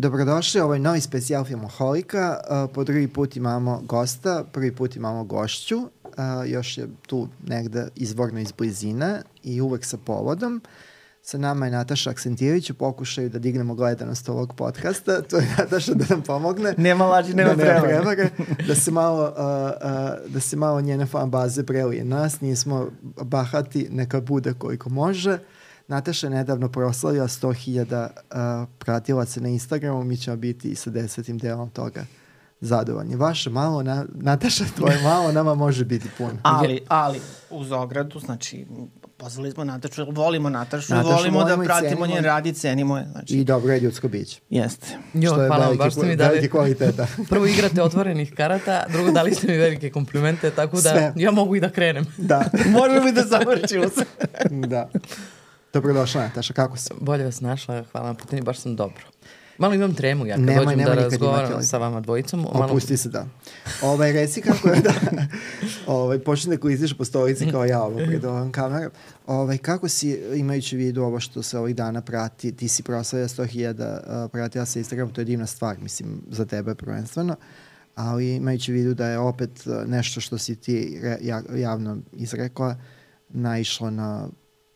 Dobrodošli, ovo je novi specijal Filmoholika. Uh, po drugi put imamo gosta, prvi put imamo gošću. Uh, još je tu negde izvorno iz blizine i uvek sa povodom. Sa nama je Nataša Aksentijević u pokušaju da dignemo gledanost ovog podcasta. To je Nataša da nam pomogne. Nema laži, nema, da, nema prevare. Da se malo, uh, uh, da se malo njene fan baze prelije nas. Nismo bahati, neka bude koliko može. Nataša je nedavno proslavila 100.000 uh, pratilaca na Instagramu, mi ćemo biti i sa desetim delom toga zadovoljni. Vaše malo, na, Nataša, tvoje malo nama može biti puno. Ali, ali, uz ogradu, znači, pozvali smo Natašu, volimo Natašu, Natašu volimo, volimo da pratimo njen rad i cenimo je. Znači. I dobro je ljudsko biće. Jeste. Jo, što je hvala veliki, baš ste mi dali. veliki kvaliteta. Prvo igrate otvorenih karata, drugo dali ste mi velike komplimente, tako da Sve. ja mogu i da krenem. Da. Možemo i da završimo se. da. Dobrodošla, Nataša, kako si? Bolje vas našla, hvala na pitanju, baš sam dobro. Malo imam tremu ja kad Nemoj, dođem nemoj da razgovaram sa vama dvojicom. Malo... Opusti se, da. Ovaj, reci kako je da ovaj, počne da kliziš po stolici kao ja ovo pred ovom kamerom. Ovaj, kako si, imajući vidu ovo što se ovih dana prati, ti si proslavlja 100.000 uh, pratila sa Instagram, to je divna stvar, mislim, za tebe prvenstveno, ali imajući vidu da je opet uh, nešto što si ti re, ja, javno izrekla, naišlo na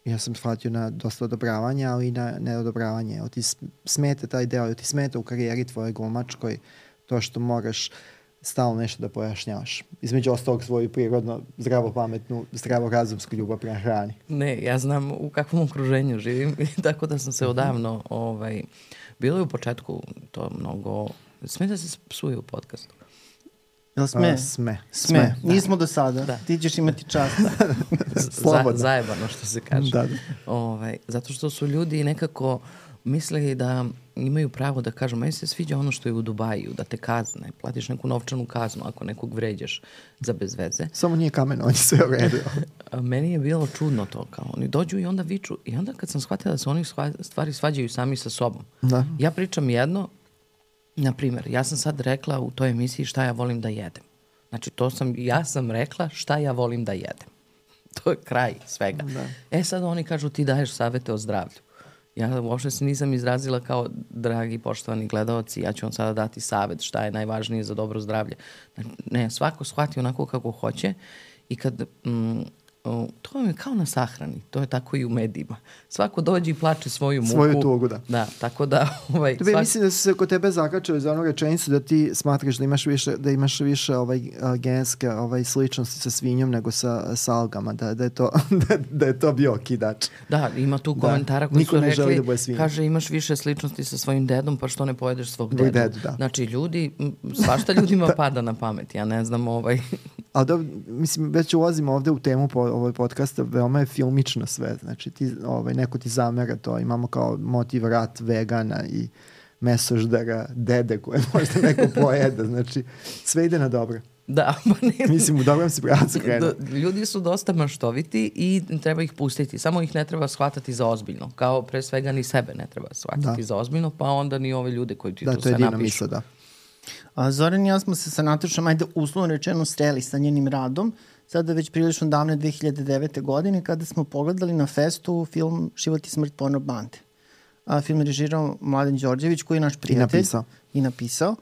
ja sam shvatio na dosta odobravanja, ali i na neodobravanje. Evo ti smete taj deo, evo ti smete u karijeri tvoje glumačkoj to što moraš stalno nešto da pojašnjavaš. Između ostalog svoju prirodno zdravo pametnu, zdravo razumsku ljubav prema hrani. Ne, ja znam u kakvom okruženju živim, tako da sam se odavno, ovaj, bilo je u početku to mnogo, sme da se psuje u podcastu. Jel sme? A, sme. Sme. sme. Da. Nismo do sada. Da. Ti ćeš imati čast. Za, zajebano što se kaže. Da, da. Ovaj, zato što su ljudi nekako mislili da imaju pravo da kažu, meni se sviđa ono što je u Dubaju, da te kazne, platiš neku novčanu kaznu ako nekog vređaš za bez veze. Samo nije kamen, on je sve u redu. meni je bilo čudno to, kao oni dođu i onda viču, i onda kad sam shvatila da se oni stvari svađaju sami sa sobom. Da. Ja pričam jedno, Na primer, ja sam sad rekla u toj emisiji šta ja volim da jedem. Znači, to sam, ja sam rekla šta ja volim da jedem. To je kraj svega. Da. E sad oni kažu ti daješ savete o zdravlju. Ja uopšte se nisam izrazila kao dragi poštovani gledalci, ja ću vam sada dati savet šta je najvažnije za dobro zdravlje. Ne, svako shvati onako kako hoće i kad mm, to vam je kao na sahrani, to je tako i u medijima. Svako dođe i plače svoju muku. Svoju tugu, da. Da, tako da... Ovaj, Tebe, svak... Mislim da su se kod tebe zakačali za onu rečenicu da ti smatraš da imaš više, da imaš više ovaj, genske ovaj, sličnosti sa svinjom nego sa, sa algama, da, da, je to, da, da je to bio kidač. Da, ima tu da. komentara koji Niko su rekli, da kaže imaš više sličnosti sa svojim dedom, pa što ne pojedeš svog dedu. dedu da. Znači, ljudi, svašta ljudima pada na pamet, ja ne znam ovaj... Ali da, mislim, već ulazimo ovde u temu po ovoj podcasta, veoma je filmično sve. Znači, ti, ovaj, neko ti zamera to. Imamo kao motiv rat vegana i mesoždara, dede koje možda neko pojeda. Znači, sve ide na dobro. Da, pa ne. Mislim, u dobrom se pravcu krenu. Ljudi su dosta maštoviti i treba ih pustiti. Samo ih ne treba shvatati za ozbiljno. Kao pre svega ni sebe ne treba shvatiti da. za ozbiljno, pa onda ni ove ljude koji ti da, to, sve napišu. Da, to je misla, da. A Zoran i ja smo se sa Natašom, ajde uslovno rečeno, sreli sa njenim radom, sada već prilično davne 2009. godine, kada smo pogledali na festu film Život i smrt porno bande. A, film je režirao Mladen Đorđević, koji je naš prijatelj. I napisao. I napisao.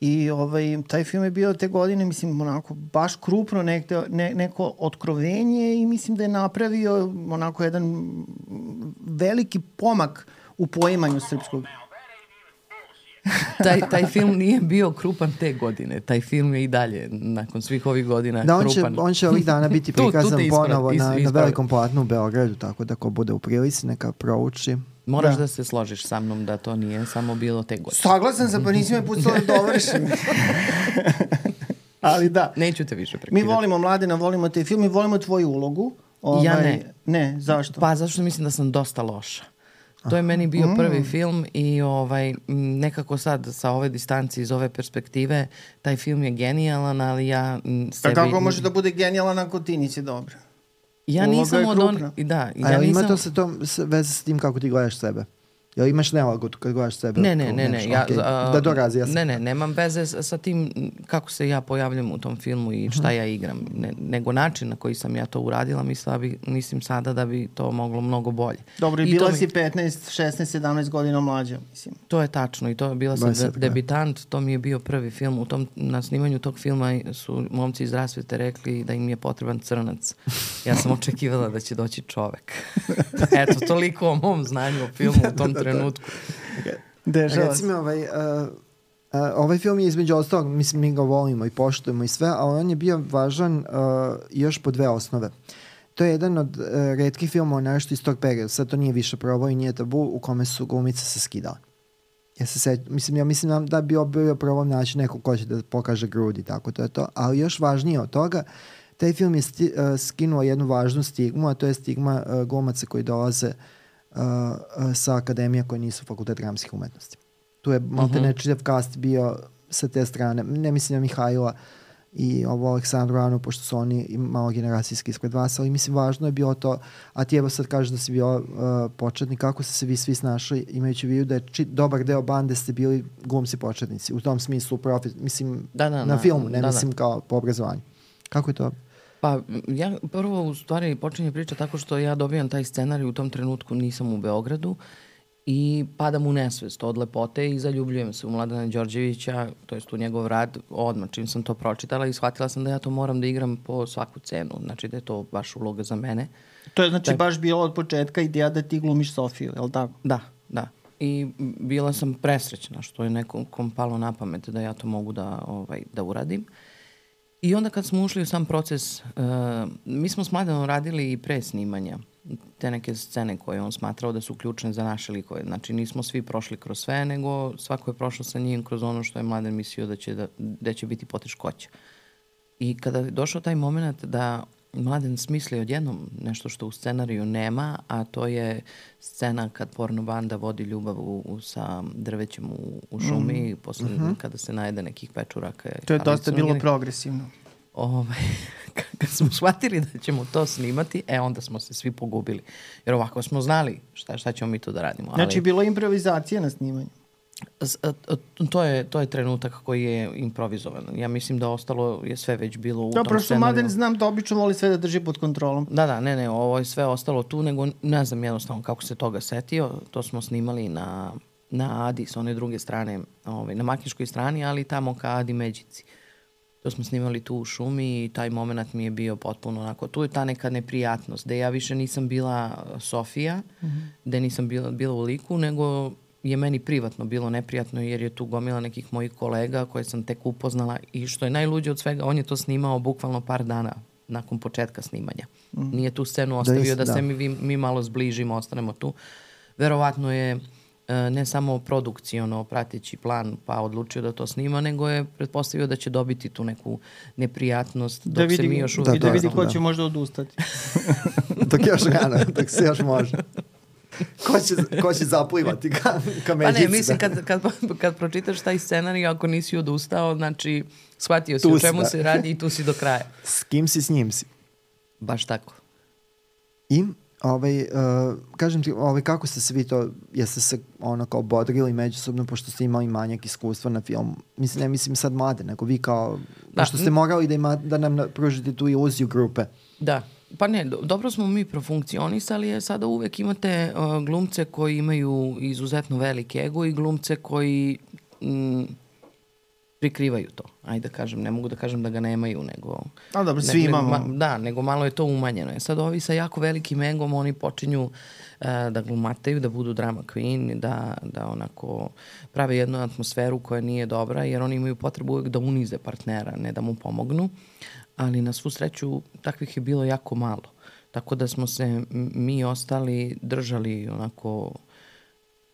I ovaj, taj film je bio te godine, mislim, onako, baš krupno nekde, ne, neko otkrovenje i mislim da je napravio onako jedan veliki pomak u poimanju srpskog taj, taj film nije bio krupan te godine. Taj film je i dalje, nakon svih ovih godina, da, on krupan. Će, on će ovih dana biti prikazan tu, tu ponovo na, na velikom platnu u Beogradu, tako da ko bude u prilici neka prouči. Moraš da. da se složiš sa mnom da to nije samo bilo te godine. Saglasan sam, pa nisi me pustila da dovršim. Ali da. Neću te više prekidati. Mi volimo Mladena, volimo te film i volimo tvoju ulogu. Ovaj, ja ne. Ne, zašto? Pa zašto mislim da sam dosta loša. To je meni bio prvi mm. film i ovaj nekako sad sa ove distancije iz ove perspektive taj film je genijalan, ali ja sebi... Pa kako može da bude genijalan ako ti nisi dobra? Ja nisam od on... Da, ja A nisam... ima to sa tom, veze s tim kako ti gledaš sebe? Jel imaš nelagodu kad gledaš sebe? Ne, ne, ne, ne. Ja, okay. da dorazi, ja sam. Ne, ne, nemam veze sa tim kako se ja pojavljam u tom filmu i šta uh mhm. -huh. ja igram. Ne, nego način na koji sam ja to uradila, mislim, da bi, mislim sada da bi to moglo mnogo bolje. Dobro, i, I bila si mi... 15, 16, 17 godina mlađa, mislim. To je tačno i to je bila sam de, debitant, to mi je bio prvi film. U tom, na snimanju tog filma su momci iz rasvete rekli da im je potreban crnac. Ja sam očekivala da će doći čovek. Eto, toliko o mom znanju o filmu u tom da, trenutku. Okay. Dešava Recimo, ovaj, uh, uh, ovaj film je između ostalog, mislim, mi ga volimo i poštujemo i sve, ali on je bio važan uh, još po dve osnove. To je jedan od uh, redkih filmova nešto iz tog perioda, sad to nije više probao i nije tabu, u kome su glumice se skidale. Ja se seć, mislim, ja mislim da bi bio prvo naći neko ko će da pokaže grudi, tako to je to. Ali još važnije od toga, taj film je sti, uh, skinuo jednu važnu stigmu, a to je stigma uh, glumaca koji dolaze uh, sa akademija koje nisu fakultet dramskih umetnosti. Tu je malte -huh. nečitav kast bio sa te strane. Ne mislim na Mihajla i ovo Aleksandru Anu, pošto su oni malo generacijski ispred vas, ali mislim važno je bilo to, a ti evo sad kažeš da si bio uh, početnik, kako ste se vi svi snašli, imajući vidu da je dobar deo bande ste bili glumci početnici, u tom smislu profit, mislim da, da, na da, filmu, ne da, da. mislim da. kao po obrazovanju. Kako je to? Pa ja prvo u stvari počinje priča tako što ja dobijam taj scenarij u tom trenutku nisam u Beogradu i padam u nesvest od lepote i zaljubljujem se u Mladana Đorđevića, to jest u njegov rad odmah čim sam to pročitala i shvatila sam da ja to moram da igram po svaku cenu, znači da je to baš uloga za mene. To je znači tak... baš bilo od početka ideja da ti glumiš Sofiju, je li tako? Da, da. I bila sam presrećna što je nekom palo na pamet da ja to mogu da, ovaj, da uradim. Uh, I onda kad smo ušli u sam proces, uh, mi smo s Mladenom radili i pre snimanja te neke scene koje on smatrao da su ključne za naše likove. Znači nismo svi prošli kroz sve, nego svako je prošao sa njim kroz ono što je Mladen mislio da će, da, da će biti poteškoća. I kada je došao taj moment da Mladen smisli odjednom nešto što u scenariju nema, a to je scena kad porno banda vodi ljubav u, u, sa drvećem u, u šumi, mm. posle mm -hmm. kada se najede nekih pečuraka. To je dosta bilo njeni... progresivno. Ovaj, kad smo shvatili da ćemo to snimati, e onda smo se svi pogubili. Jer ovako smo znali šta, šta ćemo mi tu da radimo. Znači, ali... Bilo improvizacija na snimanju? To je, to je trenutak koji je improvizovan. Ja mislim da ostalo je sve već bilo u da, tom prosto Maden znam da obično voli sve da drži pod kontrolom. Da, da, ne, ne, ovo je sve ostalo tu, nego ne znam jednostavno kako se toga setio. To smo snimali na, na Adi s one druge strane, ovaj, na makiškoj strani, ali tamo ka Adi Međici. To smo snimali tu u šumi i taj moment mi je bio potpuno onako, tu je ta neka neprijatnost, da ja više nisam bila Sofija, mm -hmm. da nisam bila, bila u liku, nego je meni privatno bilo neprijatno jer je tu gomila nekih mojih kolega koje sam tek upoznala i što je najluđe od svega, on je to snimao bukvalno par dana nakon početka snimanja. Mm. Nije tu scenu da ostavio da, da, da se mi, mi malo zbližimo, ostanemo tu. Verovatno je e, ne samo produkcijono prateći plan pa odlučio da to snima, nego je pretpostavio da će dobiti tu neku neprijatnost da dok vidi, se mi još uvijek... Da, da vidi ko da. će možda odustati. dok još rano, dok se još može ko, će, ko će zaplivati ka, ka medici? Pa ne, mislim, kad, kad, kad pročitaš taj scenarij, ako nisi odustao, znači, shvatio si tu o čemu da. se radi i tu si do kraja. S kim si, s njim si. Baš tako. I, ovaj, uh, kažem ti, ovaj, kako ste se vi to, jeste se ono kao bodrili međusobno, pošto ste imali manjak iskustva na film, mislim, ne mislim sad mlade, nego vi kao, da. pošto ste morali da, ima, da nam pružite tu iluziju grupe. Da, Pa ne, do, dobro smo mi profunkcionisali, je sada uvek imate uh, glumce koji imaju izuzetno velike ego i glumce koji mm, prikrivaju to. Ajde da kažem, ne mogu da kažem da ga nemaju, nego... A dobro, svi ne, imamo. Ma, da, nego malo je to umanjeno. E sad ovi sa jako velikim egom, oni počinju uh, da glumataju, da budu drama queen, da, da onako prave jednu atmosferu koja nije dobra, jer oni imaju potrebu uvek da unize partnera, ne da mu pomognu ali na svu sreću takvih je bilo jako malo. Tako da smo se mi ostali držali onako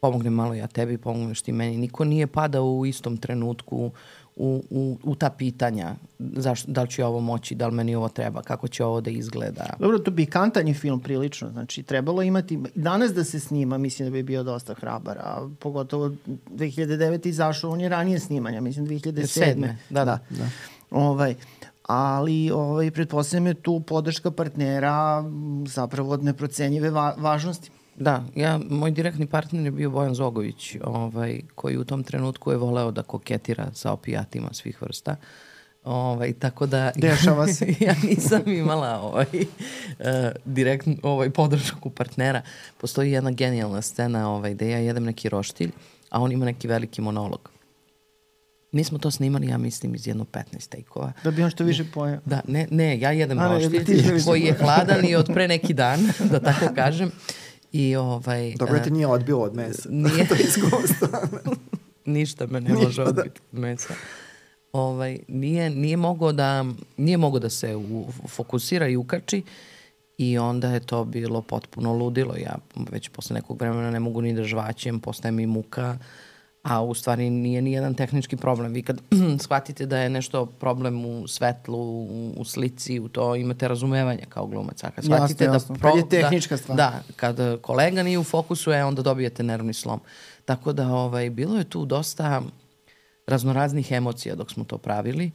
pomogne malo ja tebi, pomogneš ti meni. Niko nije padao u istom trenutku u, u, u ta pitanja zašto, da li ću ovo moći, da li meni ovo treba, kako će ovo da izgleda. Dobro, to bi kantan je film prilično, znači trebalo imati, danas da se snima, mislim da bi bio dosta hrabar, a pogotovo 2009. izašao, on je ranije snimanja, mislim 2007. Sedme, da, da. da. Ovaj, ali ovaj, pretpostavljam je tu podrška partnera zapravo od neprocenjive va važnosti. Da, ja, moj direktni partner je bio Bojan Zogović, ovaj, koji u tom trenutku je voleo da koketira sa opijatima svih vrsta. Ovaj, tako da... Dešava se. ja nisam imala ovaj, uh, direktnu ovaj, podršku partnera. Postoji jedna genijalna scena ovaj, gde ja jedem neki roštilj, a on ima neki veliki monolog. Mi smo to snimali, ja mislim, iz jedno 15 tejkova. Da bi on što više pojao. Da, ne, ne, ja jedem roštilj koji je hladan i od pre neki dan, da tako kažem. I ovaj... Dobro te nije odbilo od mesa. Nije. to je iskustvo. Ništa me ne može da. odbiti od mesa. Ovaj, nije, nije mogo da, nije mogo da se u, fokusira i ukači i onda je to bilo potpuno ludilo. Ja već posle nekog vremena ne mogu ni da žvaćem, postaje mi muka, a u stvari nije ni jedan tehnički problem. Vi kad shvatite da je nešto problem u svetlu, u, u slici, u to imate razumevanje kao glumac. A kad shvatite jasno, jasno. da... Pro, kad je tehnička da, stvar. Da, kad kolega nije u fokusu, e, onda dobijete nervni slom. Tako da ovaj, bilo je tu dosta raznoraznih emocija dok smo to pravili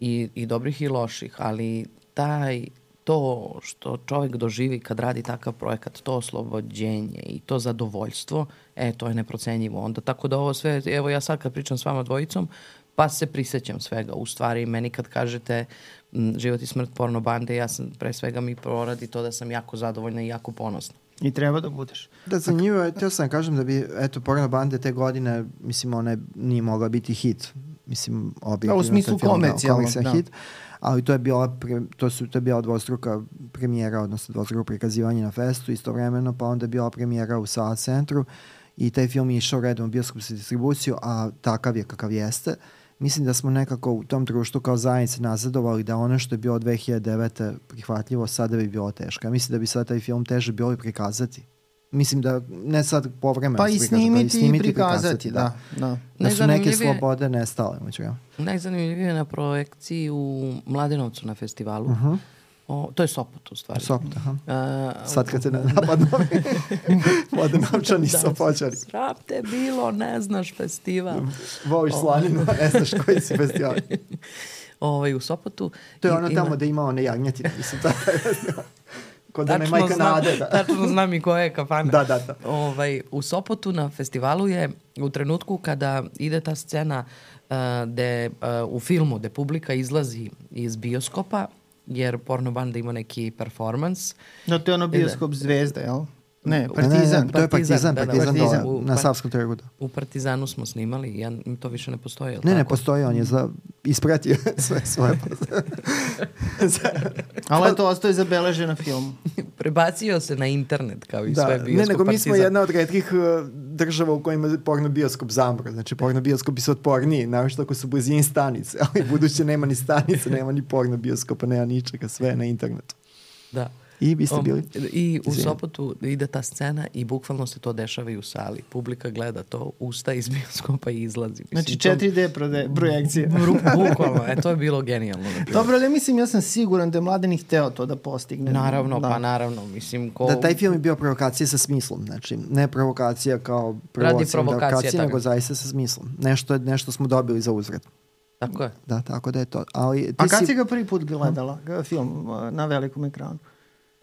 i, i dobrih i loših, ali taj to što čovek doživi kad radi takav projekat, to oslobođenje i to zadovoljstvo, e, to je neprocenjivo. Onda tako da ovo sve, evo ja sad kad pričam s vama dvojicom, pa se prisećam svega. U stvari, meni kad kažete m, život i smrt porno bande, ja sam pre svega mi proradi to da sam jako zadovoljna i jako ponosna. I treba da budeš. Da, zanimljivo je, teo sam da kažem da bi, eto, porno bande te godine, mislim, ona je, nije mogla biti hit. Mislim, objektivno. Da, u smislu komercijalno, da. hit ali to je bila, pre, to, su, to je bila dvostruka premijera, odnosno dvostruko prikazivanje na festu istovremeno, pa onda je bila premijera u Sala centru i taj film je išao redom u bioskop sa distribuciju, a takav je kakav jeste. Mislim da smo nekako u tom društvu kao zajednice nazadovali da ono što je bilo 2009. prihvatljivo sada bi bilo teško. Ja mislim da bi sad taj film teže bilo i prikazati. Mislim da ne sad povremeno pa i snimiti, pa i snimiti i prikazati, da. da. da. da su neke slobode nestale. Najzanimljivije na projekciji u Mladenovcu na festivalu. Uh -huh. O, to je Sopot u stvari. Sopot, aha. Uh, Sad kad te ne napadno Mladenovčani da, su počeli. Srap te bilo, ne znaš festival. Voliš slaninu, ne znaš koji si festival. ovaj, u Sopotu. To je ono ima... tamo da ima one jagnjetine, mislim, tako je. Kod one majka znam, Nade, da. Tačno znam i koja je kafana. da, da, da. Ovaj, u Sopotu na festivalu je u trenutku kada ide ta scena uh, gde uh, u filmu gde publika izlazi iz bioskopa, jer porno banda ima neki performans. No, to je ono bioskop zvezda, jel? Ne, Partizan. Ne, ne, to je Partizan, da, da, Partizan, partizan dole, na Savskom trgu. Da. U Partizanu smo snimali, ja, to više ne postoji. Ne, tako? ne postoji, on je za, ispratio sve svoje. Ali to ostaje zabeleženo na filmu. Prebacio se na internet, kao i da, sve bioskop Ne, nego mi smo jedna od redkih uh, država u kojima porno bioskop zamro. Znači, porno bioskopi su otporniji, naravno ako su blizini stanice, ali buduće nema ni stanice, nema ni porno bioskopa, nema ničega, sve je na internetu. Da. I vi ste bili? I u Izvijem. Sopotu ide ta scena i bukvalno se to dešava i u sali. Publika gleda to, usta iz bioskopa i izlazi. Mislim, znači 4D prode, projekcije. bukvalno, e, to je bilo genijalno. Dobro, ali mislim, ja sam siguran da je Mladeni hteo to da postigne. Naravno, da. pa naravno. Mislim, ko... Da, taj film je bio provokacija sa smislom. Znači, ne provokacija kao provokacija, nego zaista sa smislom. Nešto, nešto smo dobili za uzvrat. Tako je. Da, tako da je to. Ali, ti A kad si... si ga prvi put gledala, film na velikom ekranu?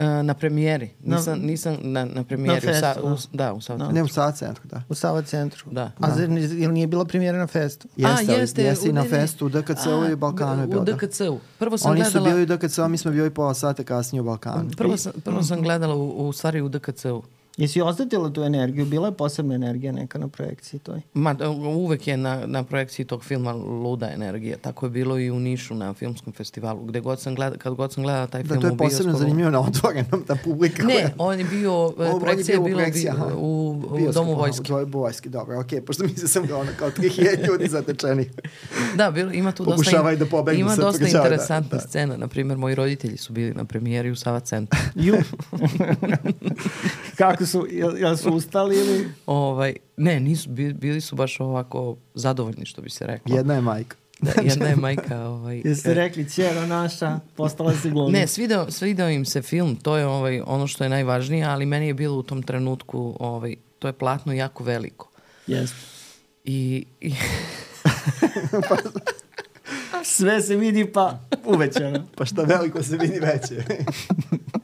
Uh, na premijeri. Nisam, na, nisam na, na premijeri. Na festu, u, sa, u, da, u Sava centru. Ne, u Sava centru, da. U Sava centru. Da. A da. ili nije bila premijera na festu? Jeste, A, jeste, jeste i na festu, u DKC-u i Balkanu je bilo. U DKC-u. Prvo sam Oni gledala... Oni su bili u DKC-u, mi smo bili pola sata kasnije u Balkanu. Prvo sam, prvo sam gledala u, u stvari u DKC-u. Jesi osetila tu energiju? Bila je posebna energija neka na projekciji toj? Ma, da, uvek je na, na projekciji tog filma luda energija. Tako je bilo i u Nišu na filmskom festivalu. Gde god sam gleda, kad god sam gledala taj da, film u bioskopu... Da, to je posebno zanimljivo na otvorenom, ta publika. Ne, on je bio, projekcija je bila projekcija, u, u, u Domu vojske. U vojske, dobro, okej, okay, pošto mislim sam da ono kao 3000 ljudi zatečenih. da, bilo, ima tu dosta, da pobegnu ima dosta interesantna da, da. scena. Naprimjer, moji roditelji su bili na premijeri u Sava centru. Ju. Kako su, jel, jel su ustali ili? Ovaj, ne, nisu, bili su baš ovako zadovoljni, što bi se reklo. Jedna je majka. Da, jedna je majka. Ovaj, Jeste rekli, ćero naša, postala se glumna. Ne, svidao, svidao im se film, to je ovaj, ono što je najvažnije, ali meni je bilo u tom trenutku, ovaj, to je platno jako veliko. Jeste. I... i... Sve se vidi pa uvećano. pa šta veliko se vidi veće.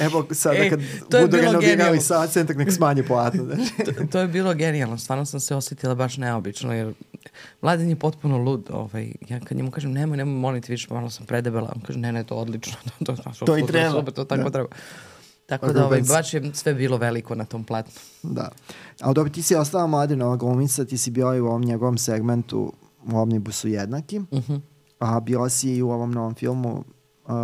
Evo sada e, kad budu renovirali sa centar, nek smanje platno. Znači. to, to je bilo genijalno. Stvarno sam se osjetila baš neobično, jer mladen je potpuno lud. Ovaj, ja kad njemu kažem, nemoj, nemoj, molim ti, više, malo sam predebela. On kaže, ne, ne, to odlično. to, to, to, to i treba. To, to tako da. treba. Tako pa da ovaj, baš je sve bilo veliko na tom platnu. Da. A dobro, ti si ostala mladena glumica, ti si bila i u ovom njegovom segmentu u Omnibusu jednaki, uh mhm. -huh. a bila si i u ovom novom filmu uh,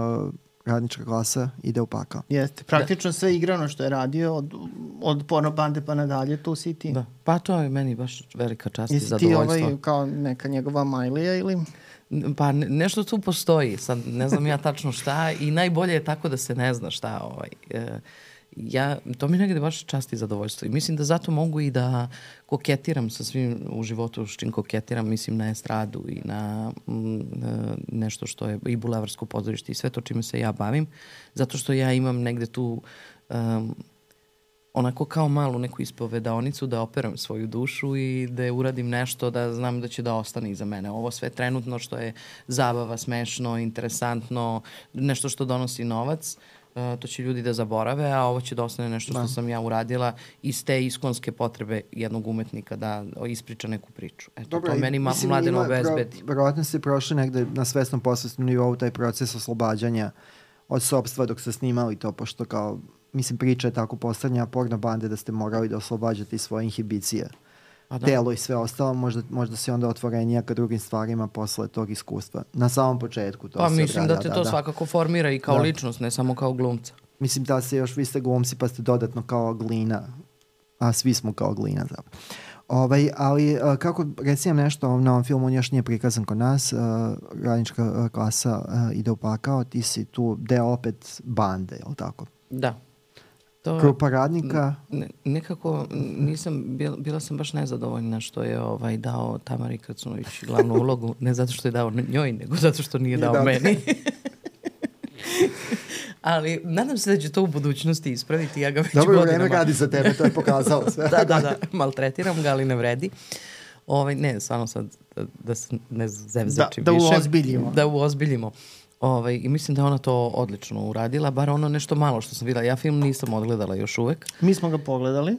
radnička klasa ide u pakao. Jeste, praktično da. sve igrano što je radio od, od porno bande pa nadalje, tu si ti. Da. Pa to je meni baš velika čast i zadovoljstvo. Jesi ti ovaj kao neka njegova Majlija ili... Pa nešto tu postoji, sad ne znam ja tačno šta i najbolje je tako da se ne zna šta. Ovaj. E, ja, to mi negde baš čast i zadovoljstvo i mislim da zato mogu i da koketiram sa svim u životu s čim koketiram, mislim na estradu i na m, e, nešto što je i bulevarsko pozorište i sve to čime se ja bavim, zato što ja imam negde tu um, onako kao malu neku ispovedaonicu da operam svoju dušu i da uradim nešto da znam da će da ostane iza mene. Ovo sve trenutno što je zabava, smešno, interesantno, nešto što donosi novac, uh, to će ljudi da zaborave, a ovo će da ostane nešto što da. sam ja uradila iz te iskonske potrebe jednog umetnika da ispriča neku priču. Eto, Dobro, to meni ma, mladeno obezbedi. Verovatno ste prošli negde na svesnom posvestnom nivou taj proces oslobađanja od sobstva dok ste snimali to, pošto kao mislim, priča je tako postavljena porno bande da ste morali da oslobađate svoje inhibicije. A da. telo i sve ostalo, možda, možda se onda otvorenija ka drugim stvarima posle tog iskustva. Na samom početku to pa, se mislim da te da, to da. svakako formira i kao da. ličnost, ne samo kao glumca. Mislim da se još, vi ste glumci pa ste dodatno kao glina, a svi smo kao glina zapravo. Ovaj, ali uh, kako, reci nam nešto na ovom filmu, on još nije prikazan kod nas, uh, radnička uh, klasa uh, ide u pakao, ti si tu deo opet bande, je li tako? Da to, grupa radnika? Ne, nekako nisam, bila, bila sam baš nezadovoljna što je ovaj dao Tamari Kacunović glavnu ulogu, ne zato što je dao njoj, nego zato što nije, nije dao, dao meni. Ali nadam se da će to u budućnosti ispraviti, ja ga već Dobro, godinama... Dobro, vreme radi za tebe, to je pokazalo sve. da, da, da, maltretiram ga, ali ne vredi. Ovaj, ne, stvarno sad da, da se ne zevzačim da, da više. Da uozbiljimo. Da uozbiljimo. Ovaj, I mislim da ona to odlično uradila, bar ono nešto malo što sam videla. Ja film nisam odgledala još uvek. Mi smo ga pogledali.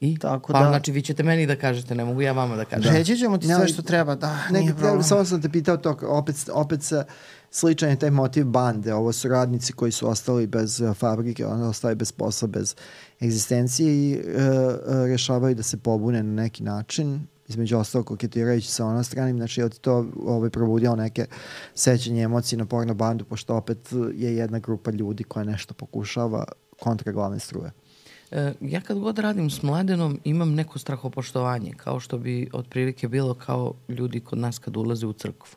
I? Tako pa, da... znači, vi ćete meni da kažete, ne mogu ja vama da kažem. Reći ćemo ti sve što treba, da, ne, nije problem. Samo sam te pitao to, opet, opet sa, sličan je taj motiv bande. Ovo su radnici koji su ostali bez uh, fabrike, oni ostali bez posla, bez egzistencije i uh, uh, rešavaju da se pobune na neki način između ostalo koketirajući sa onom stranim, znači od to ovaj, probudilo neke sećanje emocije na porno bandu, pošto opet je jedna grupa ljudi koja nešto pokušava kontra glavne struje. E, ja kad god radim s mladenom imam neko strahopoštovanje, kao što bi otprilike bilo kao ljudi kod nas kad ulaze u crkvu.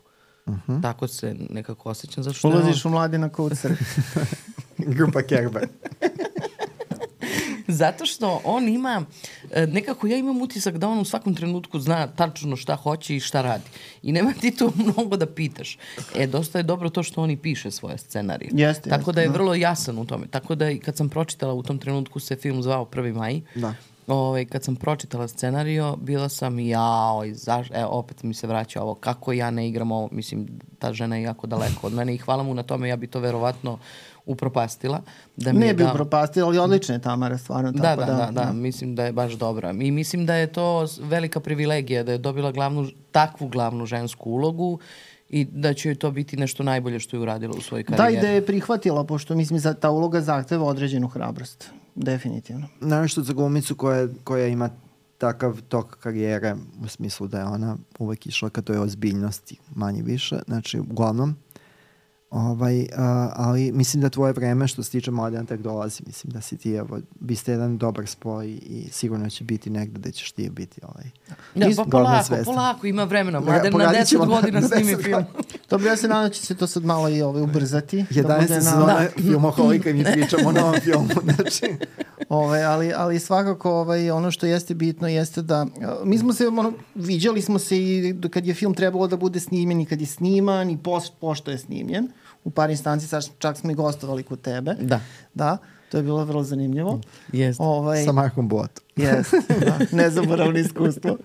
Uh mhm. -huh. Tako se nekako osjećam. Zato što Ulaziš u mladina kao u crkvu. Grupa Kerber. Zato što on ima, e, nekako ja imam utisak da on u svakom trenutku zna tačno šta hoće i šta radi. I nema ti tu mnogo da pitaš. E, dosta je dobro to što on i piše svoje scenarije. Jeste, Tako jeste, da je da. vrlo jasan u tome. Tako da i kad sam pročitala u tom trenutku se film zvao Prvi maj, da. Ovaj, kad sam pročitala scenario, bila sam jao, zaš, e, opet mi se vraća ovo, kako ja ne igram ovo, mislim, ta žena je jako daleko od mene i hvala mu na tome, ja bi to verovatno upropastila. Da mi ne bi da... upropastila, ali odlična je Tamara, stvarno. Da, tako da, da, da, da, da, mislim da je baš dobra. I mislim da je to velika privilegija, da je dobila glavnu, takvu glavnu žensku ulogu i da će joj to biti nešto najbolje što je uradila u svojoj karijeri. Da, i da je prihvatila, pošto mislim da ta uloga zahteva određenu hrabrost. Definitivno. Nešto za glumicu koja, koja ima takav tok karijere, u smislu da je ona uvek išla ka toj ozbiljnosti, manje više. Znači, uglavnom, Ovaj, a, ali mislim da tvoje vreme što se tiče Mladena tek dolazi. Mislim da si ti, evo, biste jedan dobar spoj i sigurno će biti negde da ćeš ti biti ovaj. Da, pa polako, svesta. polako, ima vremena. Mladen na 10 godina snimi film. Dobro, ja se nadam da će se to sad malo i ovaj, ubrzati. 11. Da sezona da. filmoholika i mi pričamo o novom filmu. Znači. Ovaj, ali, ali svakako ovaj, ono što jeste bitno jeste da mi smo se, ono, viđali smo se i kad je film trebalo da bude snimljen i kad je sniman i post, pošto je snimljen u par instanci, sad čak smo i gostovali kod tebe. Da. Da, to je bilo vrlo zanimljivo. Jeste. Ovaj, Sa Markom Botom. Jeste, da, nezaboravno iskustvo.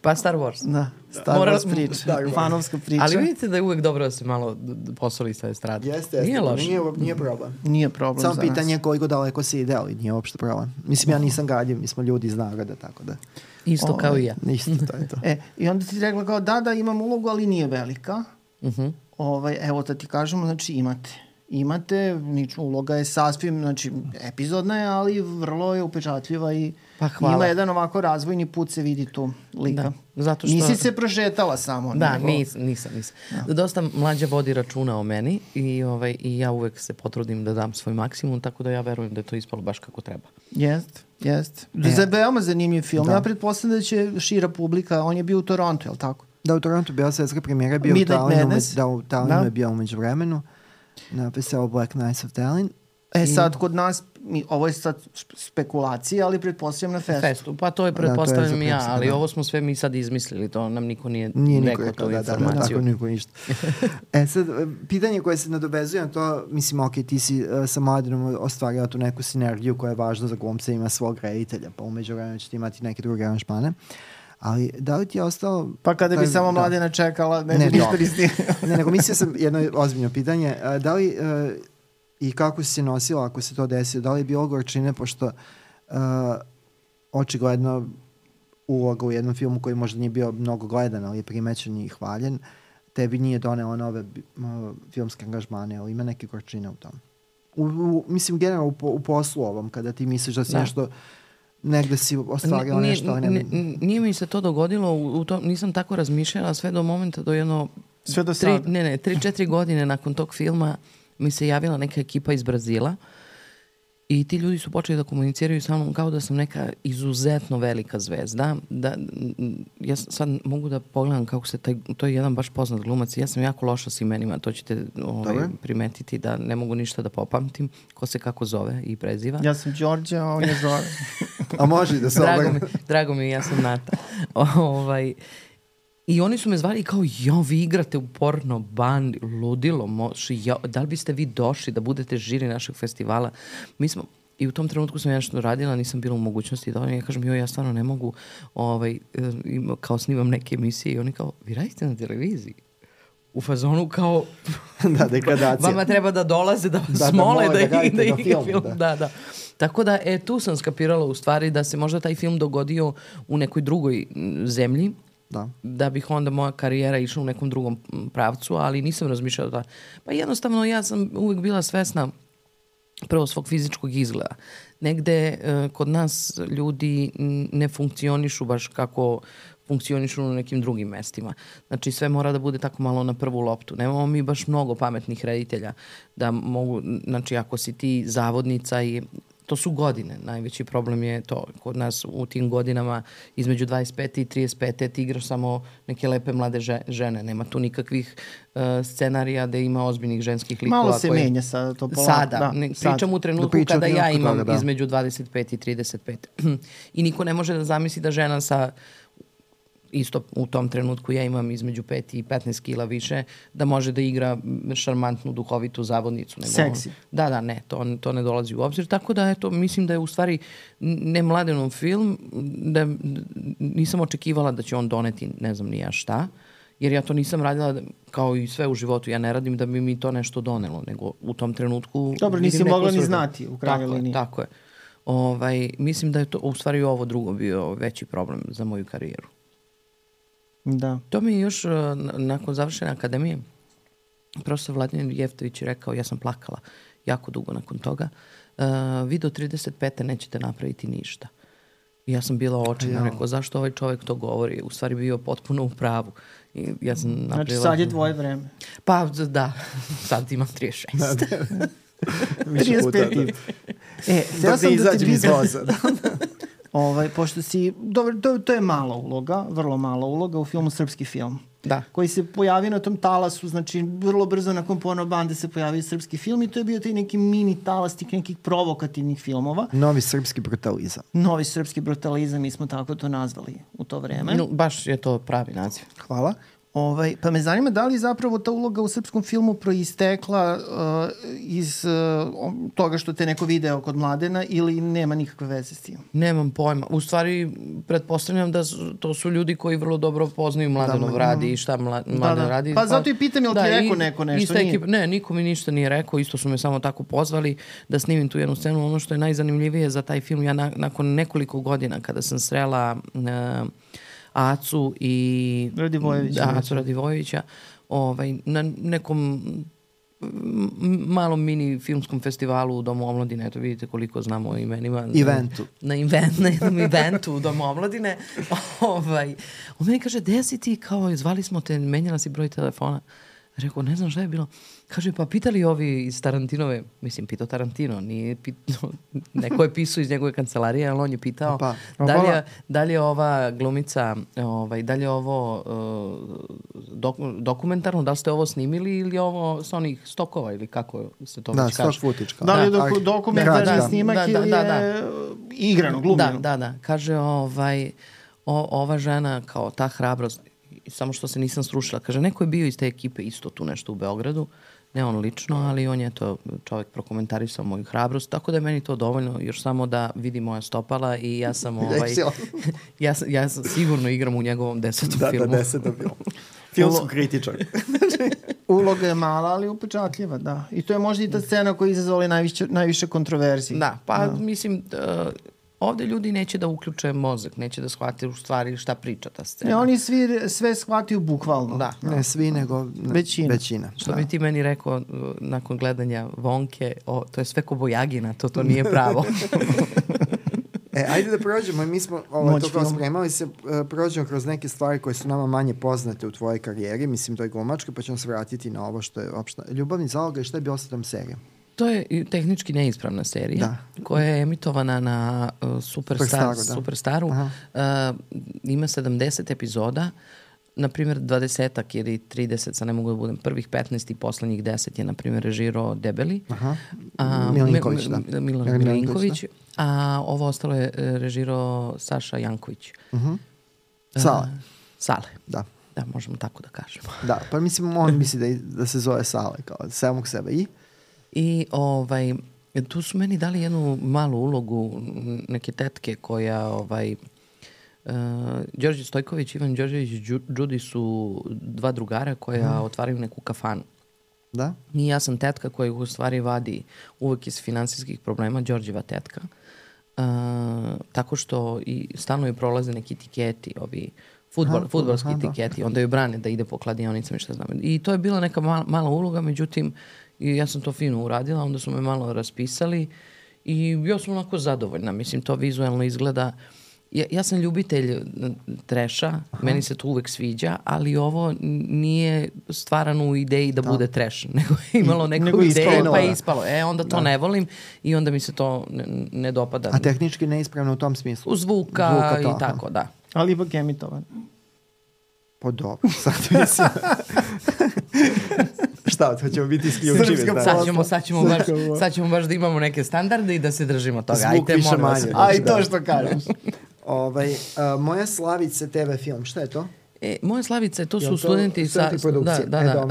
Pa Star Wars. Da, Star Moral- Wars priča, Star Wars. fanovska priča. Ali vidite da je uvek dobro da se malo posoli sa estrade. Jeste, jeste. Nije loše. Nije, nije problem. Nije problem Samo za pitanje je nas. koliko daleko se ide, ali nije uopšte problem. Mislim, ja nisam gadljiv, mi smo ljudi iz naroda, tako da... Isto kao i ja. Isto, to je to. E, i onda ti rekla kao da, da, imam ulogu, ali nije velika. Mhm. Ovaj, evo da ti kažemo, znači imate. Imate, uloga je sasvim, znači epizodna je, ali vrlo je upečatljiva i Pa hvala. ima jedan ovako razvojni put se vidi tu lika. Da, zato što- Nisi se prošetala samo. Da, nego- nisam, nisam, nisam. Dosta mlađa vodi računa o meni i, ovaj, i ja uvek se potrudim da dam svoj maksimum, tako da ja verujem da je to ispalo baš kako treba. Jest, jest. E. Za veoma zanimljiv film. Da. Ja pretpostavljam da će šira publika, on je bio u Torontu, je li tako? Da, u Torontu bila svetska premijera, bio u Midnight Talinu, Madness. da, u Talinu Da. je bio umeđu vremenu na festivalu Black Knights of Talin. E sad, kod nas, mi, ovo je sad spekulacija, ali pretpostavljam na festu. Festu, pa to je Da, to je pretpostavljam i ja, ali da. ovo smo sve mi sad izmislili, to nam niko nije, Nije niko rekao tu da, da, da, informaciju. tako niko ništa. e sad, e, pitanje koje se nadovezuje na to, mislim, ok, ti si uh, sa Mladenom ostvarila tu neku sinergiju koja je važna za glumca, ima svog reditelja, pa umeđu vremena ćete imati neke druge aranžmane. Ali da li ti je ostalo... Pa kada bi taj- samo da. mladina čekala, ne, Ne, bi ništa dobro. nisli. ne, nego mislio sam jedno ozbiljno pitanje. A, Da li uh, i kako si se nosila ako se to desilo? Da li je bilo gorčine, pošto uh, očigledno uloga u jednom filmu koji možda nije bio mnogo gledan, ali je primećen i hvaljen, tebi nije donela nove bi- filmske angažmane, ali ima neke gorčine u tom. U, u, mislim, generalno u, po, u poslu ovom, kada ti misliš da si Da. nešto negde si ostvarila Nije- nešto, ali ne, nije- mi se to dogodilo, u, u tom, nisam tako razmišljala sve do momenta, do jedno... Sve do tri. Ne, ne, tri, četiri godine nakon tog filma mi se javila neka ekipa iz Brazila i ti ljudi su počeli da komuniciraju sa mnom kao da sam neka izuzetno velika zvezda. Da, ja sad mogu da pogledam kako se taj, to je jedan baš poznat glumac i ja sam jako loša s imenima, to ćete ovaj, primetiti da ne mogu ništa da popamtim ko se kako zove i preziva. Ja sam Đorđe, a on je Zoran. A može da se drago, obrne. mi, drago mi, je, ja sam Nata. ovaj, I oni su me zvali kao, jo, vi igrate u porno bandi, ludilo, moš, jo, da li biste vi došli da budete žiri našeg festivala? Mi smo, i u tom trenutku sam ja nešto radila, nisam bila u mogućnosti da ja kažem, joj, ja stvarno ne mogu, ovaj, e, ima- kao snimam neke emisije i oni kao, vi radite na televiziji? U fazonu kao, da, degradacija. Vama treba da dolaze da vas Da, da mole mole da, da da, na ih filmu, film. da. Da. da, Tako da, e, tu sam skapirala u stvari da se možda taj film dogodio u nekoj drugoj m, zemlji, Da. da bih onda moja karijera išla u nekom drugom pravcu, ali nisam razmišljala da... Pa jednostavno ja sam uvek bila svesna prvo svog fizičkog izgleda. Negde e, kod nas ljudi ne funkcionišu baš kako funkcionišu na nekim drugim mestima. Znači sve mora da bude tako malo na prvu loptu. Nemamo mi baš mnogo pametnih reditelja da mogu, znači ako si ti zavodnica i to su godine. Najveći problem je to. Kod nas u tim godinama između 25 i 35 ti igraš samo neke lepe mlade že- žene. Nema tu nikakvih uh, scenarija da ima ozbiljnih ženskih likova. Malo se koje- menja sada to polako. Sada, da, ne, sad. pričam u trenutku Da kada ja imam toga, da. između 25 i 35. I niko ne može da zamisli da žena sa isto u tom trenutku ja imam između 5 i 15 kila više, da može da igra šarmantnu, duhovitu zavodnicu. Nego, Seksi. Da, da, ne, to, to ne dolazi u obzir. Tako da, eto, mislim da je u stvari ne mladenom film, da nisam očekivala da će on doneti ne znam ni ja šta, jer ja to nisam radila da- kao i sve u životu. Ja ne radim da bi mi to nešto donelo, nego u tom trenutku... Dobro, nisi mogla ni znati u krajnjoj tako liniji. Je, tako je. Ovaj, mislim da je to u stvari ovo drugo bio veći problem za moju karijeru. Da. To mi je još uh, n- nakon završene akademije profesor Vladimir Jeftović je rekao, ja sam plakala jako dugo nakon toga, uh, vi do 35. nećete napraviti ništa. I ja sam bila očina, Jao. rekao, zašto ovaj čovek to govori? U stvari bio potpuno u pravu. I ja sam napravila... Znači sad je tvoje vreme. Pa da, sad imam 36. Više puta, 35. E, htela da sam da ti pitam, voza. Da. ovaj, pošto si, dobro, to, to je mala uloga, vrlo mala uloga u filmu Srpski film. da. koji se pojavio na tom talasu, znači vrlo brzo nakon porno bande se pojavio srpski film i to je bio taj neki mini talas tih nekih provokativnih filmova. Novi srpski brutalizam. Novi srpski brutalizam, mi smo tako to nazvali u to vreme. No, baš je to pravi naziv. Hvala. Ovaj, pa me zanima da li zapravo ta uloga u srpskom filmu proistekla uh, iz uh, toga što te neko video kod Mladena ili nema nikakve veze s tim? Nemam pojma. U stvari, pretpostavljam da su, to su ljudi koji vrlo dobro poznaju Mladenov da, radi i šta mla, da, Mladen da. radi. Pa, pa zato i pitam, je li da, ti rekao neko nešto? Nije? Ekip, ne, niko mi ništa nije rekao, isto su me samo tako pozvali da snimim tu jednu scenu. Ono što je najzanimljivije za taj film, ja na, nakon nekoliko godina kada sam srela uh, Acu i Radivojevića, da, Acu Radivojevića ovaj, na nekom malom mini filmskom festivalu u Domu omladine, eto vidite koliko znamo o imenima. Eventu. Na, na, event, na jednom eventu u Domu omladine. ovaj, on meni kaže, gde si ti, kao, zvali smo te, menjala si broj telefona. Rekao, ne znam šta je bilo. Kaže, pa pitali ovi iz Tarantinove, mislim, pitao Tarantino, nije pitao, neko je pisao iz njegove kancelarije, ali on je pitao pa, da, li je, da li je ova glumica, ovaj, da li je ovo uh, dok, dokumentarno, da li ste ovo snimili ili ovo sa onih stokova ili kako se to da, već kaže. Da, footage. Da li je da, dok, dokumentarni da, da, snimak da, da, ili da, da, je igrano, glumljeno? Da, da, da. Kaže, ovaj, o, ova žena kao ta hrabrost, samo što se nisam srušila. Kaže, neko je bio iz te ekipe isto tu nešto u Beogradu, ne on lično, ali on je to čovek prokomentarisao moju hrabrost, tako da je meni to dovoljno još samo da vidi moja stopala i ja sam ovaj, ja, sam, ja sam sigurno igram u njegovom desetom da, da filmu. Da, desetom filmu. Filmsko kritičar. Uloga je mala, ali upečatljiva, da. I to je možda i ta scena koja je izazvala najviše, najviše kontroverzije. Da, pa da. mislim, uh, ovde ljudi neće da uključe mozak, neće da shvate u stvari šta priča ta scena. Ne, oni svi sve shvataju bukvalno. Da. Ne svi, nego ne, većina. većina. Što da. bi ti meni rekao uh, nakon gledanja Vonke, o, to je sve ko Bojagina, to to nije pravo. E, ajde da prođemo, mi smo ovo, to kao spremali se, uh, prođemo kroz neke stvari koje su nama manje poznate u tvojoj karijeri, mislim to je glumačka, pa ćemo se vratiti na ovo što je opšta. Ljubavni zaloga i šta je bilo sa tom serijom? To je tehnički neispravna serija da. koja je emitovana na uh, Superstar, Superstaru. Da. Superstaru. Uh, ima 70 epizoda, na primjer 20 ili 30, sa ne mogu da budem, prvih 15 i poslednjih 10 je na primjer režirao Debeli. Aha. A, Milinković, da. Milan Milinković. Da. A ovo ostalo je e, režirao Saša Janković. Uh -huh. Sale. Uh, Sale. Da. Da, možemo tako da kažemo. Da, pa mislim, on misli da, da se zove Sale, kao samog sebe. I? I ovaj, tu su meni dali jednu malu ulogu neke tetke koja ovaj, Uh, Đorđe Stojković i Ivan Đorđević Đudi su dva drugara koja hmm. otvaraju neku kafanu. Da? I ja sam tetka koja u stvari vadi uvek iz finansijskih problema, Đorđeva tetka. Uh, tako što i stalno joj prolaze neki etiketi, ovi futbol, aha, futbolski aha, da. etiketi, onda joj brane da ide po kladionicama i šta znam. I to je bila neka mala, mala uloga, međutim, I ja sam to fino uradila, onda su me malo raspisali i ja sam onako zadovoljna. Mislim, to vizualno izgleda... Ja, ja sam ljubitelj treša, Aha. meni se to uvek sviđa, ali ovo nije stvarano u ideji da, da. bude treš, nego je imalo neku nego ideju pa je ispalo. E, onda to da. ne volim i onda mi se to ne, ne dopada. A tehnički neispravno u tom smislu? U zvuka, zvuka to, i tako, da. Ali ipak emitovan. Pa dobro, sad mislim. Šta, sad ćemo biti isključivi. Da. Sad ćemo, sad, ćemo baš, sad ćemo baš da imamo neke standarde i da se držimo toga. Zvuk Ajde, više manje. Aj, to što kažeš. ovaj, uh, moja Slavica TV film, šta je to? E, moje slavice, to su to studenti, studenti sa. Da, da, e, da,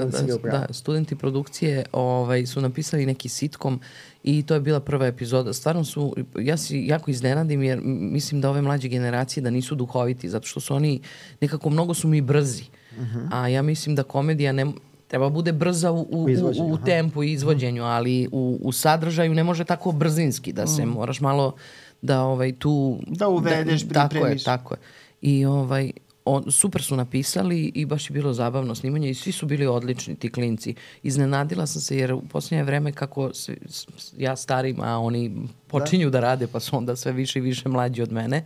da, da, studenti produkcije ovaj, su napisali neki sitkom i to je bila prva epizoda. Stvarno su, ja se jako iznenadim jer mislim da ove mlađe generacije da nisu duhoviti, zato što su oni nekako mnogo su mi brzi. Uh mhm. -huh. A ja mislim da komedija ne, treba bude brza u, u, u, u tempu i izvođenju, ali u, u sadržaju ne može tako brzinski da se, mm. moraš malo da ovaj tu... Da uvedeš, da. Tako je, tako je. I ovaj, on, super su napisali i baš je bilo zabavno snimanje i svi su bili odlični ti klinci. Iznenadila sam se jer u posljednje vreme kako svi, ja starim, a oni počinju da. da rade pa su onda sve više i više mlađi od mene,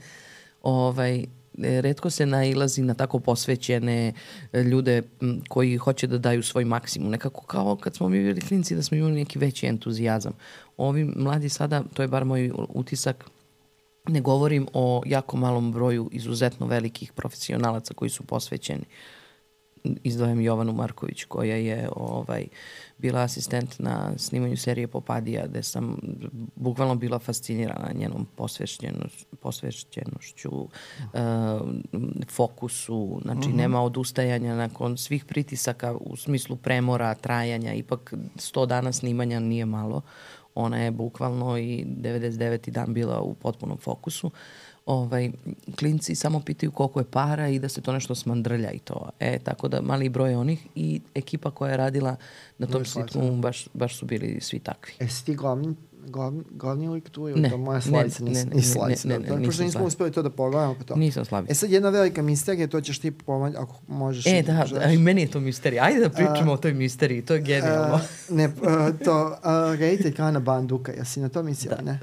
ovaj, redko se nailazi na tako posvećene e, ljude koji hoće da daju svoj maksimum. Nekako kao kad smo mi bili klinci da smo imali neki veći entuzijazam. Ovi mladi sada, to je bar moj utisak, ne govorim o jako malom broju izuzetno velikih profesionalaca koji su posvećeni. Izdvajam Jovanu Marković koja je ovaj, bila asistent na snimanju serije Popadija gde sam bukvalno bila fascinirana njenom posvešćenoš, posvešćenošću, uh, fokusu, znači mhm. -huh. nema odustajanja nakon svih pritisaka u smislu premora, trajanja, ipak 100 dana snimanja nije malo. Ona je bukvalno i 99. dan bila u potpunom fokusu. Uh, ovaj, klinci samo pitaju koliko je para i da se to nešto smandrlja i to. E, tako da mali broj onih i ekipa koja je radila na tom sitkomu baš, baš su bili svi takvi. E, si ti glavni glavni, glavni lik tu ili ne, to moja slavica, nis, ne, ne, slavica. Ne, ne, ne, ne, Pošto nismo uspeli to da pogledamo. Pa to. Nisam slavica. E sad jedna velika misterija, to ćeš ti pomoći ako možeš. E, da, da, i meni je to misterija. Ajde da pričamo a, o toj misteriji, to je genijalno. A, ne, a, to, a, reditelj Kana Banduka, jesi na to mislila, da. ne?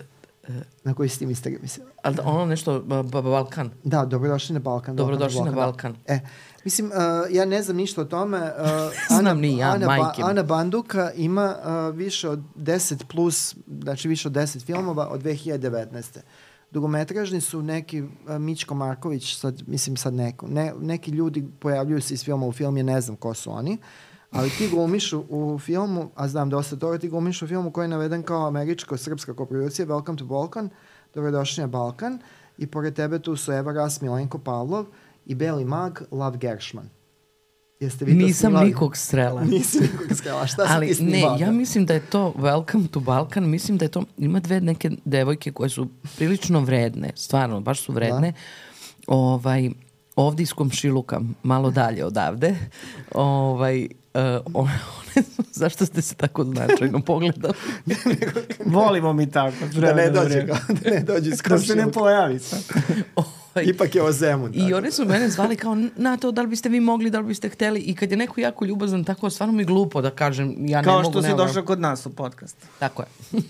Na koji si ti misteriju mislila? Ali ono nešto, ba, ba, Balkan. Da, dobrodošli na Balkan. Dobrodošli na Balkan. Da. E, mislim, uh, ja ne znam ništa o tome. Uh, Znam Ana, ni ja, Ana, majke. Ba, Ana Banduka ima uh, više od 10 plus, znači više od 10 filmova od 2019. Dugometražni su neki uh, Mičko Marković, sad, mislim sad neko, ne, neki ljudi pojavljuju se iz filma u film, je ne znam ko su oni. Uh, ali ti glumiš u, filmu, a znam dosta toga, ti glumiš u filmu koji je naveden kao američko-srpska koprodukcija Welcome to Balkan, dobrodošli na Balkan, i pored tebe tu su Eva Ras, Milenko Pavlov i Beli mag Lav Gershman. Jeste vi Nisam snimali? nikog strela. Nisam nikog strela. Šta Ali, si ti snimala? Ne, ja mislim da je to Welcome to Balkan, mislim da je to, ima dve neke devojke koje su prilično vredne, stvarno, baš su vredne. Da. Ovaj, ovde iz komšiluka, malo dalje odavde. Ovaj, Uh, one, one, zašto ste se tako značajno pogledali? Volimo mi tako. Da ne dođe, da ne dođe Da se ne pojavi sad. Ovaj, Ipak je o Zemun. I one su mene zvali kao, na to, da li biste vi mogli, da li biste hteli. I kad je neko jako ljubazan, tako stvarno mi glupo da kažem, ja kao ne mogu. Kao što si došao kod nas u podcast. Tako je.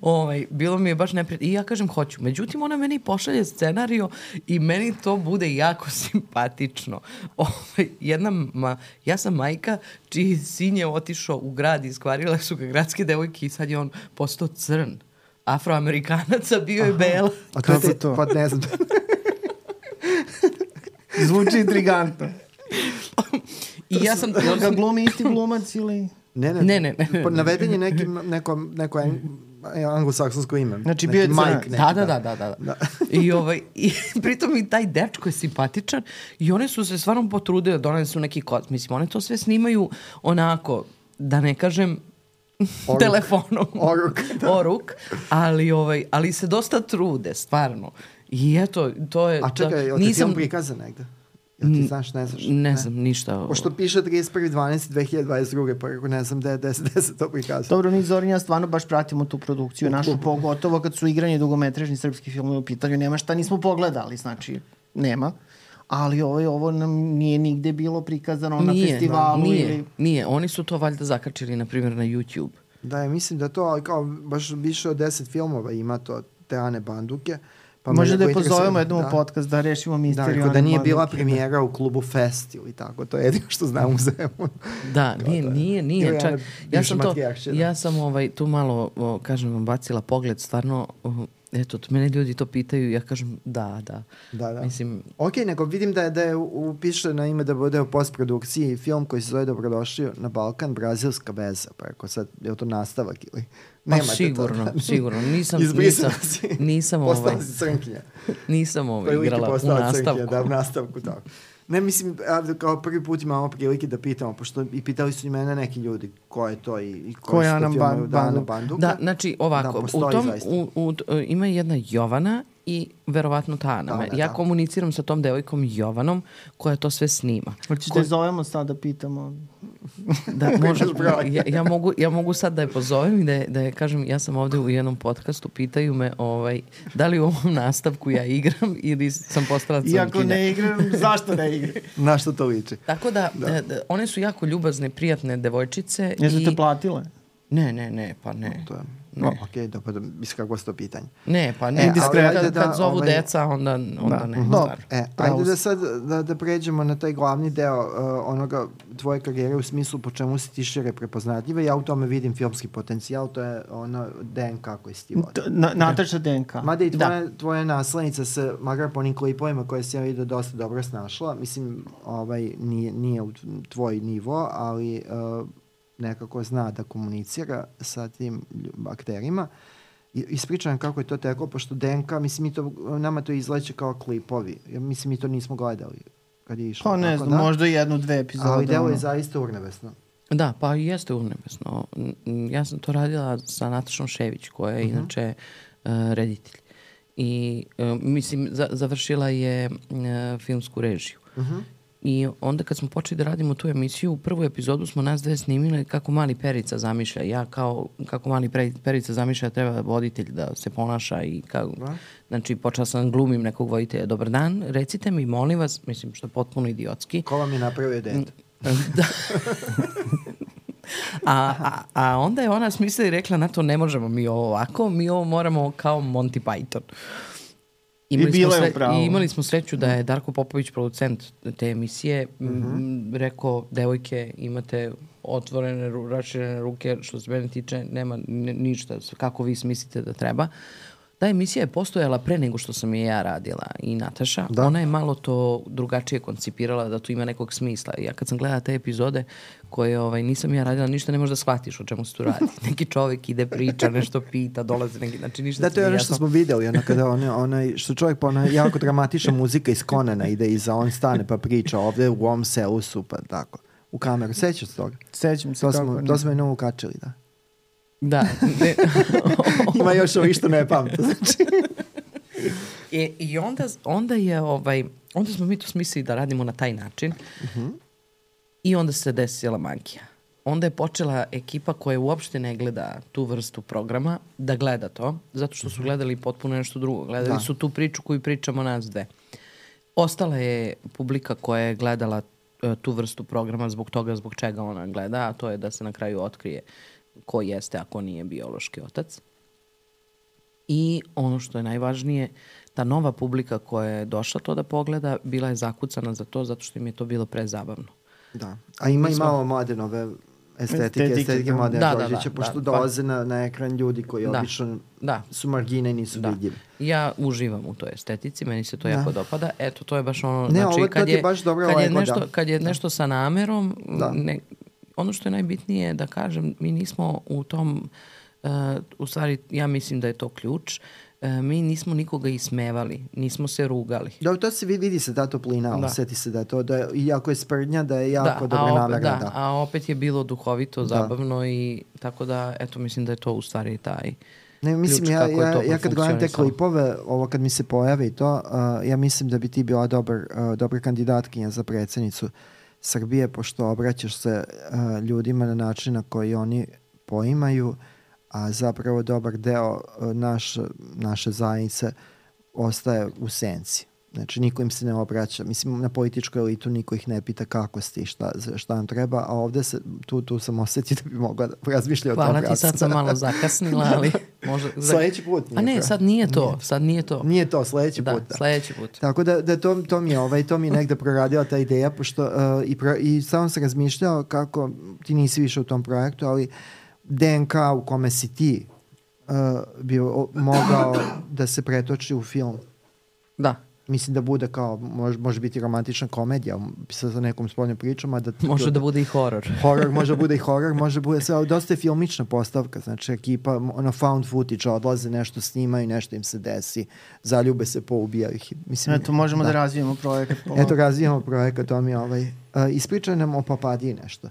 ovaj, bilo mi je baš neprijatno. I ja kažem, hoću. Međutim, ona meni pošalje scenario i meni to bude jako simpatično. Ovaj, jedna, ma, ja sam majka čiji sin je otišao u grad, iskvarila su ga gradske devojke i sad je on postao crn afroamerikanaca, bio je bela. A kako je to? Pa ne znam. Zvuči intrigantno. I ja sam... Jel ga glumi isti glumac ili... Ne, ne. Ne, ne. ne. Pa naveden je neki, neko, neko anglosaksonsko ime. Znači bio je Mike. Da, da, da, da, da. da. I, ovaj, i pritom i taj dečko je simpatičan i one su se stvarno potrudile da donesu neki kod. Mislim, one to sve snimaju onako, da ne kažem, Oruk. telefonom. Oruk. Da. Oruk. Ali, ovaj, ali se dosta trude, stvarno. I eto, to je... A čekaj, je li nisam... film prikazan negde? Jel ti znaš, ne znaš? Ne, ne znam ništa. Pošto piše 31.12.2022. pa ako ne znam gde, gde, gde se to prikazuje. Dobro, mi Zorin ja stvarno baš pratimo tu produkciju našu, pogotovo kad su igrani dugometrežni srpski filmovi u pitanju. Nema šta nismo pogledali, znači nema ali ovo, ovo nam nije nigde bilo prikazano nije, na festivalu. Nije, ili... nije. Oni su to valjda zakačili, na primjer, na YouTube. Da, ja mislim da to, ali kao baš više od deset filmova ima to, te Ane Banduke. Pa Može da je pozovemo jednom da. u podcast da rešimo misteriju. Da, da nije bila premijera u klubu Fest ili tako, to je jedino što znam u Zemunu. Da, nije, nije, nije. Čak, ja sam to, ja sam ovaj, tu malo, o, kažem vam, bacila pogled, stvarno, o, Eto, mene ljudi to pitaju ja kažem da, da. Da, da. Mislim... Ok, nego vidim da je, da je upiše na ime da bude u postprodukciji film koji se zove Dobrodošli na Balkan, Brazilska veza. Pa ako sad, je to nastavak ili... Pa sigurno, to, da. sigurno. Nisam, nisam, nisam, ovaj, Postala si crnkinja. Nisam ovaj, igrala u nastavku. Crnkinja, da, u nastavku, tako. Ne, mislim, kao prvi put imamo prilike da pitamo, pošto i pitali su i mene neki ljudi ko je to i, i ko, ko je Ana ban, Dana Banduka. Da, znači ovako, da, u tom, u, u, ima jedna Jovana i verovatno ta Ana. Da, ja da. komuniciram sa tom devojkom Jovanom koja to sve snima. Hoćete Ko... zovemo sad da pitamo? Da, može, ja, ja, mogu, ja mogu sad da je pozovem i da je, da je kažem, ja sam ovde u jednom podcastu, pitaju me ovaj, da li u ovom nastavku ja igram ili sam postala crnkinja. Iako ne igram, zašto ne igram? Na što to liči? Tako da, da. Da, one su jako ljubazne, prijatne devojčice. Jesu i... te platile? Ne, ne, ne, pa ne. To je, Ne. o, ok, dobro, da, mislim kako je to pitanje. Ne, pa ne, E, ali ajde kad, da, kad zovu ovaj- deca, onda, onda Da. ne. Stvarno. E, ajde da sad da, da pređemo na taj glavni deo uh, onoga tvoje karijere u smislu po čemu si ti šire prepoznatljiva. Ja u tome vidim filmski potencijal, to je ono DNK koji si ti vodi. Na, Nataša Denka. Mada i Da. tvoja, da. tvoja naslednica se, makar po onim klipovima koje si ja vidio, dosta dobro snašla. Mislim, ovaj, nije, nije u tvoj nivo, ali uh, nekako zna da komunicira sa tim lju- akterima. I, ispričam kako je to teklo, pošto DNK, mislim, mi to, nama to izleće kao klipovi. Ja, mislim, mi to nismo gledali kad je išlo. Pa ne znam, da. možda jednu, dve epizode. Ali delo je ono. zaista urnebesno. Da, pa i jeste urnebesno. N- Ja sam to radila sa Natašom Šević, koja je uh -huh. inače uh, reditelj. I, uh, mislim, za, završila je uh, filmsku režiju. Uh -huh. I onda kad smo počeli da radimo tu emisiju, u prvu epizodu smo nas dve snimile kako mali Perica zamišlja. Ja kao, kako mali Peri- Perica zamišlja da treba voditelj da se ponaša i kao, Da. znači počela sam da glumim nekog voditelja. Dobar dan, recite mi, molim vas, mislim što je potpuno idiotski, Ko vam je napravio dete? da. A, a, a onda je ona smislila i rekla, na to ne možemo mi ovo ovako, mi ovo moramo kao Monty Python. Imali bila smo je u pravu. I imali smo sreću da je Darko Popović, producent te emisije, mm -hmm. rekao, devojke, imate otvorene, raširene ruke, što se mene tiče, nema ni- ništa, kako vi smislite da treba. Ta emisija je postojala pre nego što sam je ja radila i Nataša. Da. Da. Ona je malo to drugačije koncipirala da tu ima nekog smisla. Ja kad sam gledala te epizode koje ovaj, nisam ja radila, ništa ne možeš da shvatiš o čemu se tu radi. Neki čovek ide, priča, nešto pita, dolaze neki, znači ništa Da, to je ono što smo videli, ono kada ono, onaj, što čovjek pa ona jako dramatična muzika iz Konana ide iza, on stane pa priča ovde u ovom selu su pa tako. U kameru, sećaš se toga? Sećam se To smo, to smo jednom ukačili, da. Da. Ne, Ima još ovi što ne pamte, znači. I, I onda, onda je ovaj, onda smo mi to smislili da radimo na taj način uh -huh. i onda se desila magija. Onda je počela ekipa koja uopšte ne gleda tu vrstu programa da gleda to, zato što su gledali potpuno nešto drugo. Gledali Da. su tu priču koju pričamo nas dve. Ostala je publika koja je gledala e, tu vrstu programa zbog toga zbog čega ona gleda, a to je da se na kraju otkrije ko jeste, a ko nije biološki otac. I ono što je najvažnije, ta nova publika koja je došla to da pogleda, bila je zakucana za to zato što im je to bilo prezabavno. Da. A ima i malo mlade nove estetike, Estetike, estetike da. mlade Da, da, Đorđeća, da, pošto da. dolaze na, na ekran ljudi koji Da. obično Da, su margine i nisu da. vidljivi. Ja uživam u toj estetici, meni se to Da. jako dopada. Eto, to je baš ono, Ne, znači, ovo- kad je je, baš dobro kad je, nešto, da. kad je nešto sa namerom, Da. ne, ono što je najbitnije da kažem, mi nismo u tom, uh, u stvari, ja mislim da je to ključ, uh, mi nismo nikoga ismevali, nismo se rugali. Da, to se vidi, se ta toplina, Da. oseti se da je to, da je, iako je sprdnja, da je jako da, dobro namerna. da, Da. a opet je bilo duhovito, Da. zabavno i tako da, eto, mislim da je to u stvari taj... Ne, mislim, ključ ja, ja, ja kad gledam te klipove, ovo kad mi se pojavi i to, uh, ja mislim da bi ti bila dobar, uh, dobra kandidatkinja za predsednicu Srbije, pošto obraćaš se uh, ljudima na način na koji oni poimaju, a zapravo dobar deo uh, naš, naše zajednice ostaje u senci. Znači, niko im se ne obraća. Mislim, na političku elitu niko ih ne pita kako ste i šta, šta nam treba, a ovde se, tu, tu sam osetio da bi mogla da razmišlja o tom Hvala ti, sad sam malo zakasnila, ali možda... Sledeći put. A ne, nije sad nije to, sad nije to. Nije to, sledeći Da, put. Da. sledeći put. Tako da, da to, to mi je, ovaj, to mi je negde proradila ta ideja, pošto uh, i, pro, i samo sam razmišljao kako, ti nisi više u tom projektu, ali DNK u kome si ti uh, bi o, mogao da se pretoči u film. Da, Mislim da bude kao, može, može biti romantična komedija sa, sa nekom spoljnom pričom, a da... može da bude i horor. Horor, može bude i horor, može bude sve, ali dosta je filmična postavka, znači ekipa, ono found footage, odlaze, nešto snimaju, nešto im se desi, zaljube se, poubijaju ih. Mislim, Eto, možemo da, da razvijemo projekat. Po... Eto, razvijamo projekat, to mi je ovaj... Uh, ispričaj nam o Papadiji nešto.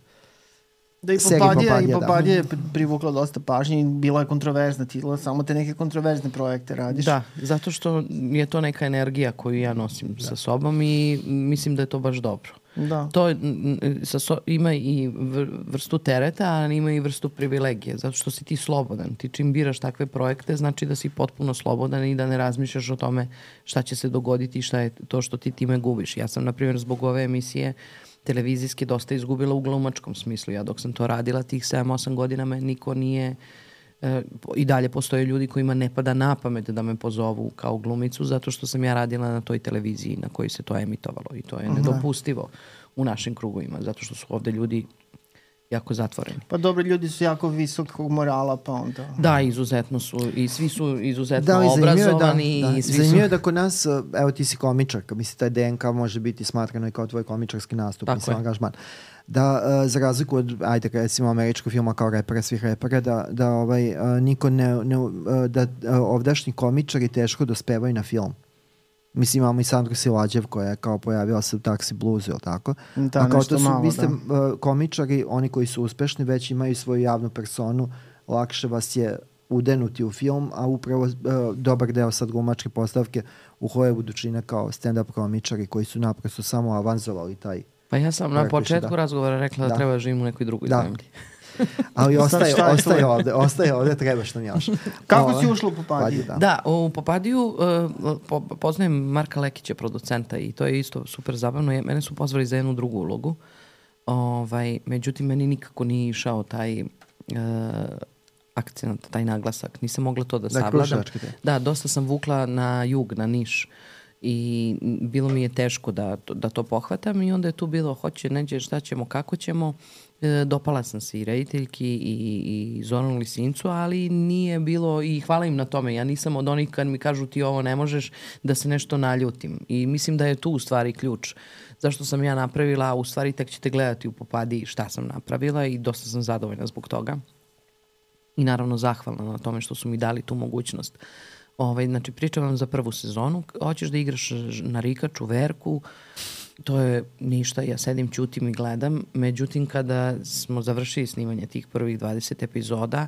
Da i Papadija, i da. Papadija je privukla dosta pažnje i bila je kontroverzna titula, samo te neke kontroverzne projekte radiš. Da, zato što je to neka energija koju ja nosim da. sa sobom i mislim da je to baš dobro. Da. To sa so, ima i vr, vrstu tereta, ali ima i vrstu privilegije, zato što si ti slobodan. Ti čim biraš takve projekte, znači da si potpuno slobodan i da ne razmišljaš o tome šta će se dogoditi i šta je to što ti time gubiš. Ja sam, na primjer, zbog ove emisije televizijski dosta izgubila u glumačkom smislu. Ja dok sam to radila tih 7-8 godina me niko nije e, i dalje postoje ljudi kojima ne pada na pamet da me pozovu kao glumicu zato što sam ja radila na toj televiziji na kojoj se to emitovalo i to je da. nedopustivo u našim krugovima zato što su ovde ljudi jako zatvoreni. Pa dobri ljudi su jako visokog morala, pa onda... Da, izuzetno su i svi su izuzetno da, obrazovani. Da, da. I svi zanimljivo su... da kod nas, evo ti si komičarka, mislim taj DNK može biti smatrano i kao tvoj komičarski nastup, Tako mislim, je. angažman. Da, uh, za razliku od, ajde, recimo, američkog filma kao repera, svih repera, da, da ovaj, uh, niko ne, ne uh, da uh, ovdašnji komičari teško dospevaju na film. Mislim, imamo i Sandru Silađev koja je kao pojavila se u Taxi Bluesu, ili tako? Da, A kao to su, malo, vi ste da. uh, komičari, oni koji su uspešni, već imaju svoju javnu personu, lakše vas je udenuti u film, a upravo uh, dobar deo sad glumačke postavke u Hollywoodu čine kao stand-up komičari koji su naprosto samo avanzovali taj Pa ja sam na početku da. razgovora rekla da, da treba da živim u nekoj drugoj da. zemlji. Ali ostaje, ostaje ovde, ostaje ovde, trebaš nam još. Kako si ušla u Popadiju? Da. da, u Popadiju uh, po, poznajem Marka Lekića, producenta i to je isto super zabavno. Mene su pozvali za jednu drugu ulogu. Ovaj, međutim, meni nikako nije išao taj uh, akcent, taj naglasak. Nisam mogla to da, da savladam. Da, dosta sam vukla na jug, na Niš i bilo mi je teško da, da to pohvatam i onda je tu bilo hoće, neđe, šta ćemo, kako ćemo dopala sam se i rediteljki i, i Zoranu Lisincu, ali nije bilo i hvala im na tome. Ja nisam od onih kad mi kažu ti ovo ne možeš da se nešto naljutim. I mislim da je tu u stvari ključ zašto sam ja napravila, a u stvari tek ćete gledati u popadi šta sam napravila i dosta sam zadovoljna zbog toga. I naravno zahvalna na tome što su mi dali tu mogućnost. Ovaj, znači, pričam vam za prvu sezonu. Hoćeš da igraš na Rikaču, Verku, to je ništa, ja sedim, ćutim i gledam. Međutim, kada smo završili snimanje tih prvih 20 epizoda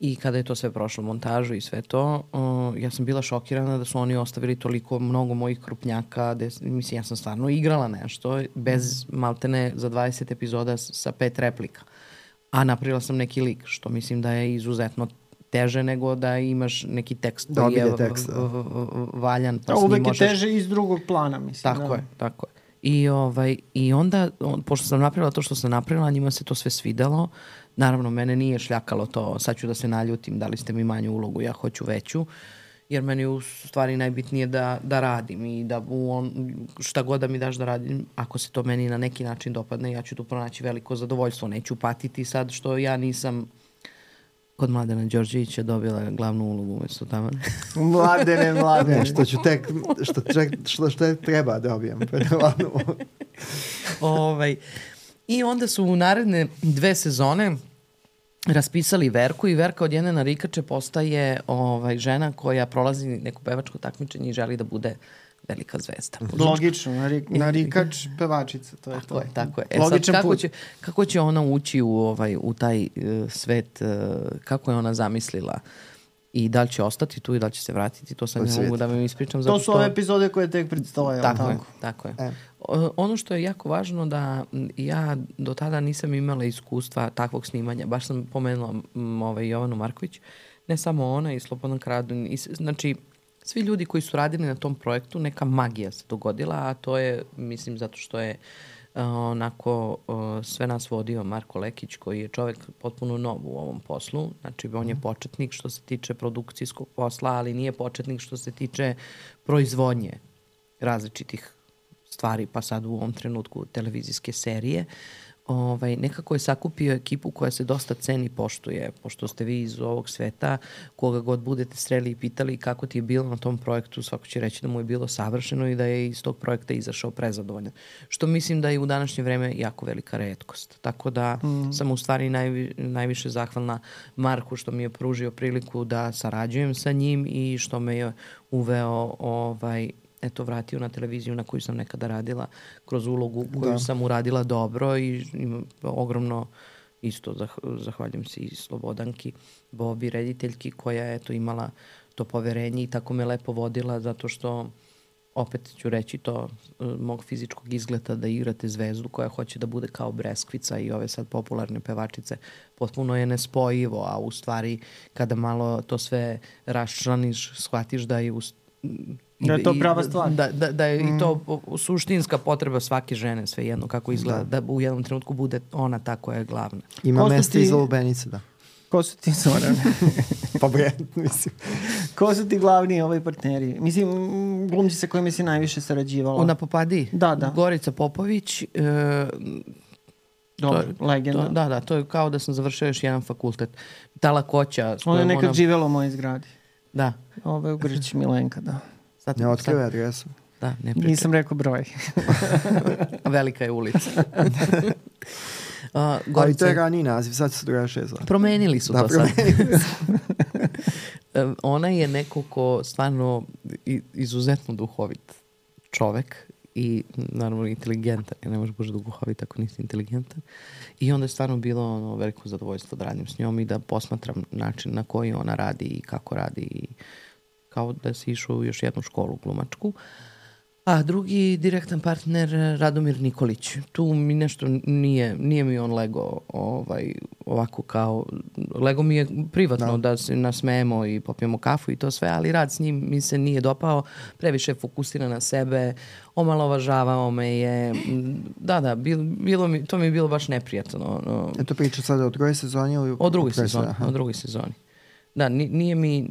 i kada je to sve prošlo montažu i sve to, uh, ja sam bila šokirana da su oni ostavili toliko mnogo mojih krupnjaka, da, mislim, ja sam stvarno igrala nešto bez maltene za 20 epizoda sa pet replika. A napravila sam neki lik, što mislim da je izuzetno teže nego da imaš neki tekst koji je tekst, da. valjan. Pa da, uvek je teže iz drugog plana, mislim. Tako da. je, tako je. I, ovaj, I onda, on, pošto sam napravila to što sam napravila, njima se to sve svidelo. Naravno, mene nije šljakalo to, sad ću da se naljutim, da li ste mi manju ulogu, ja hoću veću. Jer meni u stvari najbitnije da, da radim i da u on, šta god da mi daš da radim, ako se to meni na neki način dopadne, ja ću tu pronaći veliko zadovoljstvo. Neću patiti sad što ja nisam kod Mladena Đorđevića dobila glavnu ulogu umesto Tamane. mladene, mladene. što ću tek, što, ček, što, što treba da dobijem glavnu ovaj, I onda su u naredne dve sezone raspisali Verku i Verka od jedne narikače postaje ovaj, žena koja prolazi neku pevačko takmičenje i želi da bude velika zvezda. Logično, narik, narikač pevačica, to je tako to. Je, tako je. E sad, kako, put. će, kako će ona ući u, ovaj, u taj uh, svet, uh, kako je ona zamislila i da li će ostati tu i da li će se vratiti, to sad ne mogu da vam ispričam. To su što... ove epizode koje tek predstavaju. Tako, tako je, tako je. E. Ono što je jako važno da ja do tada nisam imala iskustva takvog snimanja, baš sam pomenula ovaj, Jovanu Marković, ne samo ona i Slobodan Kradun, i, znači svi ljudi koji su radili na tom projektu, neka magija se dogodila, a to je, mislim, zato što je uh, onako uh, sve nas vodio Marko Lekić, koji je čovek potpuno nov u ovom poslu. Znači, on je mhm. početnik što se tiče produkcijskog posla, ali nije početnik što se tiče proizvodnje različitih stvari, pa sad u ovom trenutku televizijske serije. Uh, ovaj, nekako je sakupio ekipu koja se dosta ceni poštuje, pošto ste vi iz ovog sveta, koga god budete sreli i pitali kako ti je bilo na tom projektu, svako će reći da mu je bilo savršeno i da je iz tog projekta izašao prezadovoljan. Što mislim da je u današnje vreme jako velika redkost. Tako da mm. sam u stvari najvi, najviše zahvalna Marku što mi je pružio priliku da sarađujem sa njim i što me je uveo ovaj, eto, vratio na televiziju na koju sam nekada radila kroz ulogu koju da. sam uradila dobro i ogromno isto zah, zahvaljujem se i Slobodanki Bobi, rediteljki koja je eto imala to poverenje i tako me lepo vodila zato što opet ću reći to e, mog fizičkog izgleda da igrate zvezdu koja hoće da bude kao Breskvica i ove sad popularne pevačice potpuno je nespojivo, a u stvari kada malo to sve raščlaniš, shvatiš da je u, Da je to prava stvar. Da, da, da je mm. i to suštinska potreba svake žene, sve jedno kako izgleda, da. da u jednom trenutku bude ona ta koja je glavna. Ima Kosta mesta ti... iz lubenice, da. Ko su ti Zoran? pa Brent, mislim. Ko su ti glavni ovaj partneri? Mislim, glumci sa kojima si najviše sarađivala. Na Popadi? Da, da. Gorica Popović, e, Dobro, to, legenda. To, da, da, to je kao da sam završio još jedan fakultet. Ta lakoća. Ona je nekad ona... živela u mojoj zgradi. Da. Ove u Grči Milenka, da. Sad, ne otkriva adresu. Da, ne pričam. Nisam rekao broj. Velika je ulica. Uh, Gorica... Ali to je raniji naziv, sad se drugačije zove. Promenili su da, to sad. Ona je neko ko stvarno izuzetno duhovit čovek i naravno inteligentan. Ja ne može bože duhovit ako nisi inteligentan. I onda je stvarno bilo ono, veliko zadovoljstvo da radim s njom i da posmatram način na koji ona radi i kako radi i kao da si išao u još jednu školu glumačku. A drugi direktan partner Radomir Nikolić. Tu mi nešto nije, nije mi on lego ovaj, ovako kao, lego mi je privatno da, da se nasmejemo i popijemo kafu i to sve, ali rad s njim mi se nije dopao, previše fokusira na sebe, omalovažavao me je, da, da, bilo, bilo mi, to mi je bilo baš neprijatno. No. Eto priča sada o drugoj sezoni ili? O drugoj sezoni, o drugoj sezoni. Da, nije mi,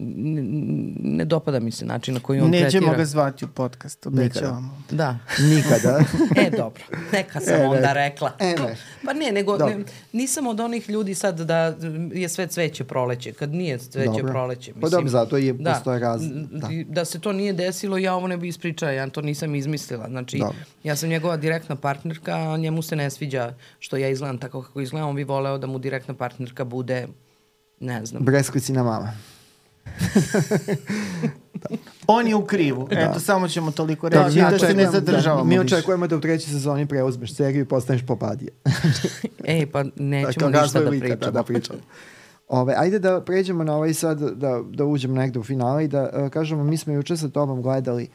ne dopada mi se način na koji on Nećemo tretira. Nećemo ga zvati u podcast, obećavamo. Da. Nikada. e, dobro. Neka sam e, onda rekla. E, ne. Pa ne, nego ne, nisam od onih ljudi sad da je sve cveće proleće, kad nije cveće dobro. proleće. Mislim, pa dobro, zato je da, postoje raz... Da. da se to nije desilo, ja ovo ne bi ispričala, ja to nisam izmislila. Znači, dobro. ja sam njegova direktna partnerka, a njemu se ne sviđa što ja izgledam tako kako izgledam, on bi voleo da mu direktna partnerka bude Ne znam. Breskvicina mama. da. On je u krivu. Da. Eto, samo ćemo toliko da, reći da, da se ne zadržavamo da, Mi očekujemo da u trećoj sezoni preuzmeš seriju i postaneš popadija. Ej, pa nećemo da, ništa da pričamo. Da, da pričamo. Ove, ajde da pređemo na ovaj sad, da, da uđemo negde u finale i da uh, kažemo, mi smo juče sa tobom gledali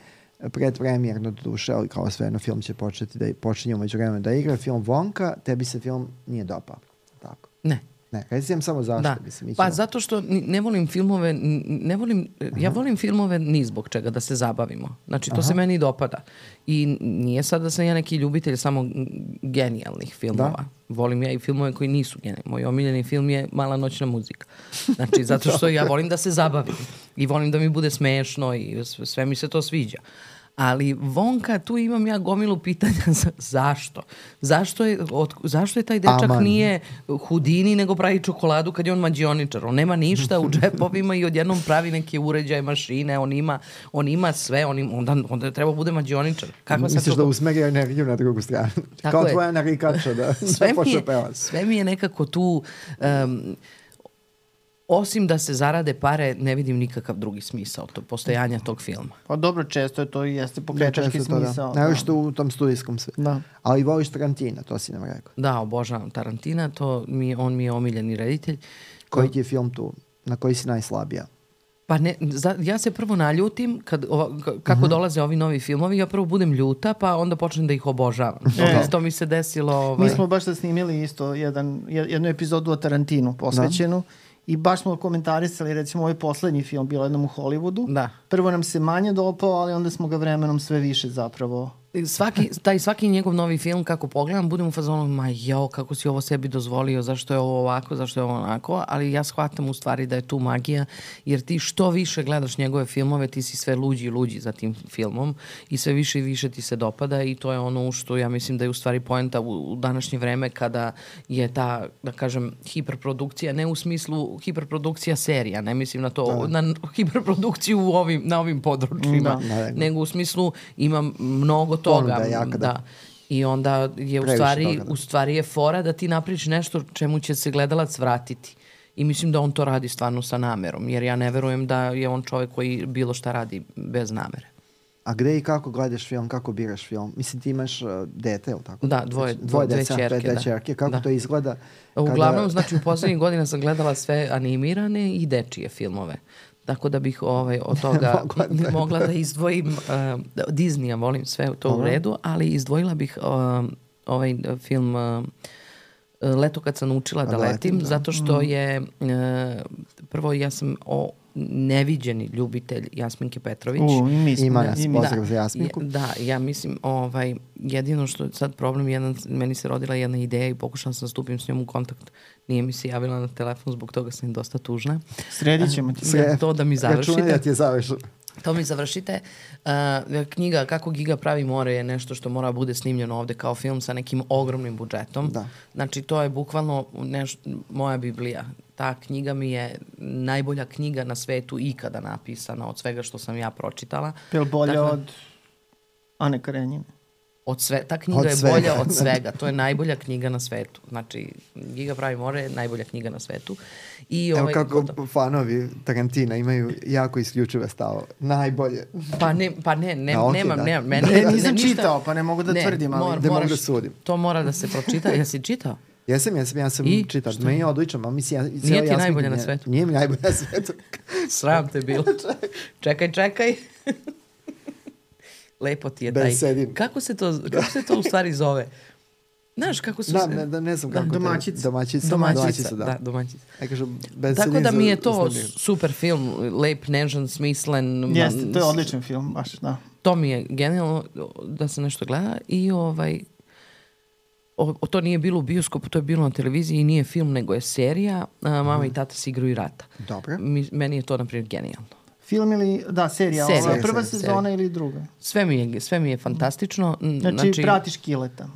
predpremjerno do duše, ali kao sve jedno film će početi da počinje umeđu vremena da igra film Vonka, tebi se film nije dopao. Tako. Ne. Ne, reci samo zašto. Da. Mislim, pa zato što ne volim filmove, ne volim, Aha. ja volim filmove ni zbog čega, da se zabavimo. Znači, to Aha. se meni dopada. I nije sad da sam ja neki ljubitelj samo genijalnih filmova. Da. Volim ja i filmove koji nisu genijalni. Moj omiljeni film je Mala noćna muzika. Znači, zato što ja volim da se zabavim. I volim da mi bude smešno i sve, mi se to sviđa. Ali Vonka, tu imam ja gomilu pitanja za, zašto? Zašto je, od, zašto je taj dečak Aman. nije hudini nego pravi čokoladu kad je on mađioničar? On nema ništa u džepovima i odjednom pravi neke uređaje, mašine, on ima, on ima sve, on ima, onda, onda treba bude mađioničar. Kakva Misliš to... da usmeri energiju na drugu stranu? Tako Kao je. tvoja narikača da, sve da počne pevati. Sve mi je nekako tu... Um, osim da se zarade pare, ne vidim nikakav drugi smisao to postojanja tog filma. Pa dobro, često je to i jeste pokretački da. smisao. Da. Najviše u tom studijskom svetu. Da. Ali voliš Tarantina, to si nam rekao. Da, obožavam Tarantina, to mi, on mi je omiljeni reditelj. Koji ti je film tu? Na koji si najslabija? Pa ne, za, ja se prvo naljutim kad, ova, kako uh mhm. -huh. dolaze ovi novi filmovi, ja prvo budem ljuta, pa onda počnem da ih obožavam. E. To mi se desilo... Ovaj... Mi smo baš sad snimili isto jedan, jednu epizodu o Tarantinu posvećenu. Da I baš smo komentarisali recimo ovaj poslednji film, bilo jednom u Hollywoodu. Da. Prvo nam se manje dopao, ali onda smo ga vremenom sve više zapravo svaki, taj svaki njegov novi film kako pogledam budem u fazonu ma jao kako si ovo sebi dozvolio zašto je ovo ovako zašto je ovo onako ali ja shvatam u stvari da je tu magija jer ti što više gledaš njegove filmove ti si sve luđi i luđi za tim filmom i sve više i više ti se dopada i to je ono što ja mislim da je u stvari poenta u, u današnje vreme kada je ta da kažem hiperprodukcija ne u smislu hiperprodukcija serija ne mislim na to da. na hiperprodukciju u ovim, na ovim područjima da. nego u smislu ima mnogo toga. Jaka, da. da. I onda je u stvari, toga, da. u stvari je fora da ti naprič nešto čemu će se gledalac vratiti. I mislim da on to radi stvarno sa namerom, jer ja ne verujem da je on čovek koji bilo šta radi bez namere. A gde i kako gledaš film, kako biraš film? Mislim, ti imaš uh, dete, ili tako? Da, dvoje, dvoje dve čerke. Dve da. čerke. Kako da. to izgleda? Kada... Uglavnom, znači, u poslednjih godina sam gledala sve animirane i dečije filmove. Tako da bih ovaj, od toga mogla, mogla da izdvojim uh, Disneya, volim sve to u redu, ali izdvojila bih uh, ovaj film uh, Leto kad sam učila da, da letim, da. zato što mm. je uh, prvo ja sam o, neviđeni ljubitelj Jasminke Petrović. U, i mi smo. Ima da, nas, pozdrav za Jasminku. Ja, da, ja mislim, ovaj, jedino što je sad problem, jedan, meni se rodila jedna ideja i pokušala sam da stupim s njom u kontakt. Nije mi se javila na telefon, zbog toga sam dosta tužna. Sredit ćemo ti. Sve. to da mi završite. Računaj da ti je završeno. To mi završite. Uh, knjiga Kako Giga pravi more je nešto što mora bude snimljeno ovde kao film sa nekim ogromnim budžetom. Da. Znači to je bukvalno neš, moja biblija. Ta knjiga mi je najbolja knjiga na svetu ikada napisana od svega što sam ja pročitala. Je li bolje Dakle, od Ane Karenjine? Od sve, ta knjiga Od je svega. bolja od svega. To je najbolja knjiga na svetu. Znači, Giga pravi more je najbolja knjiga na svetu. I, Evo ovaj, kako gotovo. fanovi Tarantina imaju jako isključive stavo. Najbolje. Pa ne, pa ne, ne, A, okej, nemam, da. nemam. Meni, Ne, nisam ništa- čitao, pa ne mogu da tvrdim, ali- mora- Da mogu moraš- da sudim. To mora da se pročita. Jesi čitao? Jesam, jesam, ja sam I? čitao. Šta? Meni je odličan, ali mislim, ja, Nije ti najbolje na svetu? Nije mi najbolje na svetu. Sram te bilo. čekaj, čekaj. Lepo ti je taj. Besedim. Kako se to, kako se to u stvari zove? Znaš kako su Da, se... ne, da, ne znam Da, kako. to je. domaćica. Domaćica. Domaćica, da. da, domaćica. Ja kažem, bez Tako da mi je to za- super film, lep, nežan, smislen. Jeste, to je odličan film, baš, da. To mi je genijalno da se nešto gleda i ovaj o, o, to nije bilo u bioskopu, to je bilo na televiziji i nije film, nego je serija. A, mama Mhm. i tata se igraju rata. Dobro. Mi, meni je to, na primjer, genijalno. Film ili, da, serija, Serija, ova, prva serija, sezona ili druga. Sve mi je, sve mi je fantastično. N- Znači, pratiš Kileta.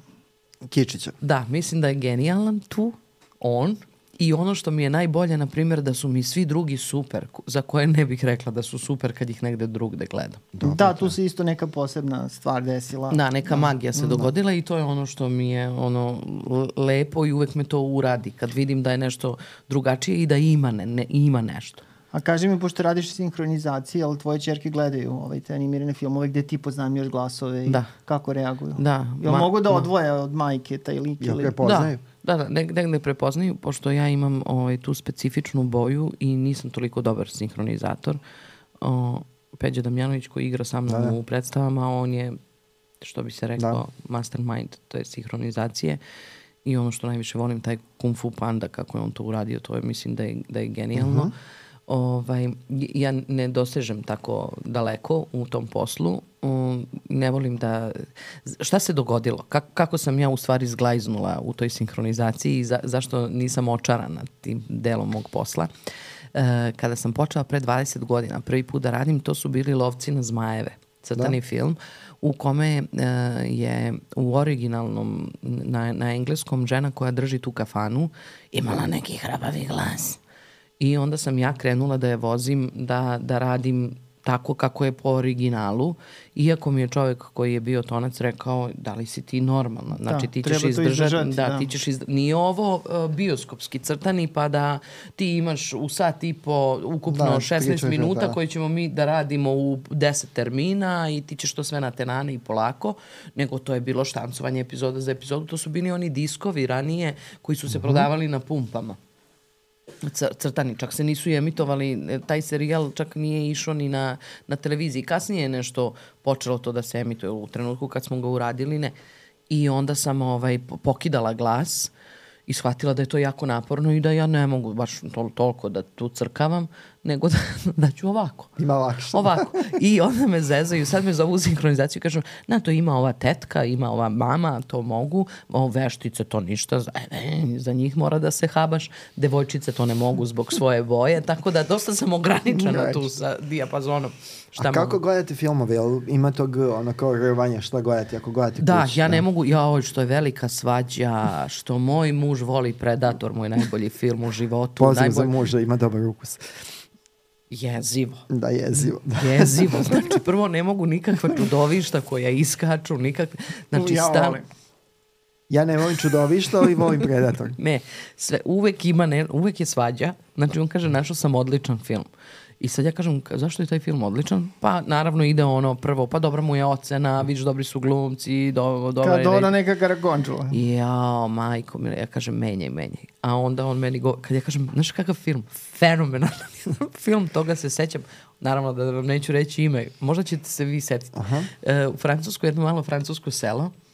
Kičića. Da, mislim da je genijalan tu, on, i ono što mi je najbolje, na primjer, da su mi svi drugi super, za koje ne bih rekla da su super kad ih negde drugde gledam. da, tu se isto neka posebna stvar desila. Da, neka magija se dogodila i to je ono što mi je ono lepo i uvek me to uradi kad vidim da je nešto drugačije i da ima, ne, ne, ima nešto. A kaži mi, pošto radiš sinhronizacije, ali tvoje čerke gledaju ovaj, te animirane filmove gde ti poznamljaš glasove i Da. kako reaguju? Da. Jel Ma- mogu da ma- odvoje od majke taj lik Jel ili... prepoznaju? Da, da, da negde, negde prepoznaju, pošto ja imam ovaj, tu specifičnu boju i nisam toliko dobar sinhronizator. O, Peđa Damjanović koji igra sa mnom Da, da. u predstavama, on je, što bi se rekao, mastermind, to je sinhronizacije. I ono što najviše volim, taj Kung Fu Panda, kako je on to uradio, to je, mislim da je, da je genijalno. Mhm. Ovaj, ja ne dosežem tako daleko u tom poslu. Um, ne volim da... Šta se dogodilo? Kako, kako sam ja u stvari zglajznula u toj sinhronizaciji i za, zašto nisam očarana tim delom mog posla? E, kada sam počela pre 20 godina, prvi put da radim, to su bili Lovci na zmajeve, crtani da. film, u kome e, je u originalnom, na, na engleskom, žena koja drži tu kafanu imala neki hrabavi glas. I onda sam ja krenula da je vozim, da, da radim tako kako je po originalu, iako mi je čovjek koji je bio tonac rekao da li si ti normalna, znači Da, ti ćeš izdržati, izdržati, da, da. ti ćeš izdržati, nije ovo uh, bioskopski crtani pa da ti imaš u sat i po ukupno Da, da, pričaš, 16 minuta da. koji ćemo mi da radimo u 10 termina i ti ćeš to sve na tenane i polako, nego to je bilo štancovanje epizoda za epizodu, to su bili oni diskovi ranije koji su se prodavali na pumpama crtani, čak se nisu emitovali, e, taj serijal čak nije išao ni na, na televiziji. Kasnije je nešto počelo to da se emituje u trenutku kad smo ga uradili, ne. I onda sam ovaj, po- pokidala glas i shvatila da je to jako naporno i da ja ne mogu baš tol toliko da tu crkavam, nego da, da ću ovako. Ima lakše. Ovako. I onda me zezaju, sad me zovu u sinhronizaciju i kažu, na to ima ova tetka, ima ova mama, to mogu, o, veštice to ništa, za, e, za njih mora da se habaš, devojčice to ne mogu zbog svoje boje, tako da dosta sam ograničena tu sa dijapazonom. Šta A kako mogu? gledate filmove? Jel ima tog ono kao rvanja šta gledate ako gledate Da, kući? ja ne mogu, ja ovo što je velika svađa, što moj muž voli Predator, moj najbolji film u životu. Pozdrav za najbolj... muža, ima dobar ukus. Jezivo. Da, jezivo. Jezivo. Znači, prvo ne mogu nikakva čudovišta koja iskaču, nikakve... Znači, Ja stan... volim. Ja ne volim čudovišta, ali volim Predator. Ne, sve, uvek ima, ne, uvek je svađa. Znači, on kaže, našao sam odličan film. I sad ja kažem, "Ka- zašto je taj film odličan? Pa, naravno, ide ono prvo, pa dobra mu je ocena, vidiš, dobri su glumci, do, dobra Kad je... doda neka karagončula. Jao, majko, ja kažem, menjaj, menjaj. A onda on meni go, kad ja kažem, znaš kakav film? Fenomenalan film, toga se sećam. Naravno da vam neću reći ime, možda ćete se vi setiti. E, u Francusku, jedno malo francusko selo, Uh,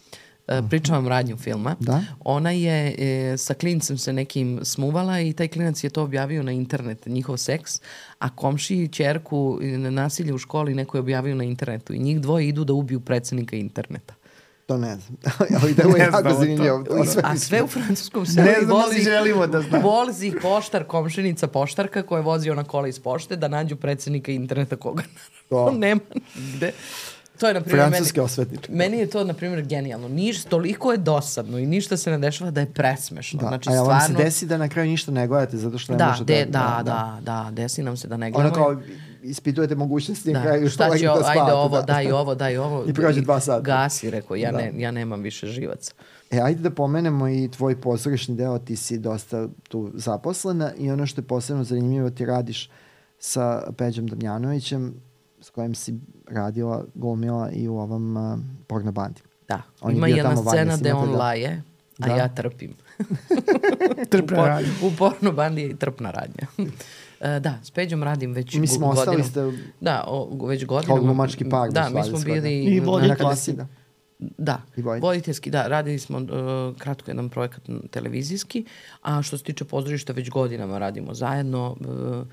pričam vam radnju filma. Da. Ona je e, sa klincem se nekim smuvala i taj klinac je to objavio na internet, njihov seks, a komši i čerku na nasilje u školi neko je objavio na internetu i njih dvoje idu da ubiju predsednika interneta. To ne znam. Ali da je jako zanimljivo. A sve u francuskom selu. Ne znam li želimo da znam. Vozi poštar, komšinica poštarka koja je vozio na kola iz pošte da nađu predsednika interneta koga To. nema gde. To je, na primjer, Francuske meni, osvetničke. meni je to, na primjer, genijalno. Niš, toliko je dosadno i ništa se ne dešava da je presmešno. Da. Znači, a ja vam se desi da na kraju ništa ne gledate zato što ne Da, možete de, da, da, da, desi nam se da ne Ono gledamo. kao ispitujete mogućnosti na Da, kraju šta će, da spavate, ajde ovo, da. daj ovo, daj ovo. I prođe dva sata. Gasi, rekao, ja, Da. ne, ja nemam više živaca. E, ajde da pomenemo i tvoj pozorišni deo, ti si dosta tu zaposlena i ono što je posebno zanimljivo, ti radiš sa Peđom Damjanovićem, s kojim si radila, glumila i u ovom uh, porno bandi. Da, On je ima bio jedna scena gde on laje, a Da. ja trpim. Trpna u, por, radnja. u porno bandi je trpna radnja. E, da, s Peđom radim već Mislim, go- ostali godinu. ste Da, o, već godinama. glumački par, Da, mi smo bili... I na voditeljski. klasi, da. Da, I voditeljski. voditeljski, da, radili smo uh, kratko jedan projekat televizijski, a što se tiče pozorišta već godinama radimo zajedno. Uh,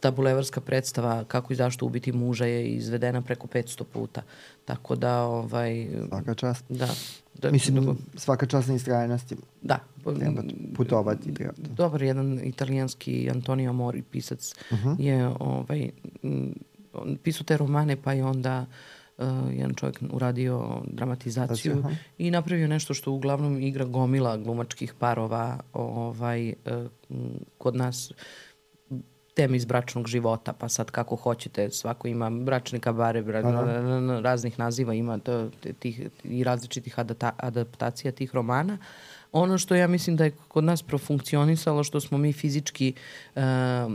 ta bulevarska predstava Kako i zašto ubiti muža je izvedena preko 500 puta. Tako da, ovaj... Svaka čast. Da. da Mislim, svaka čast na istrajnosti. Da. Treba putovati. Treba. Dobar jedan italijanski Antonio Mori, pisac, uh Mhm. -huh. je ovaj, pisao te romane, pa je onda uh, jedan čovjek uradio dramatizaciju Aha. i napravio nešto što uglavnom igra gomila glumačkih parova ovaj, uh, kod nas teme iz bračnog života, pa sad kako hoćete, svako ima bračne kabare, bra, raznih naziva ima tih, i različitih adata, adaptacija tih romana. Ono što ja mislim da je kod nas profunkcionisalo, što smo mi fizički uh,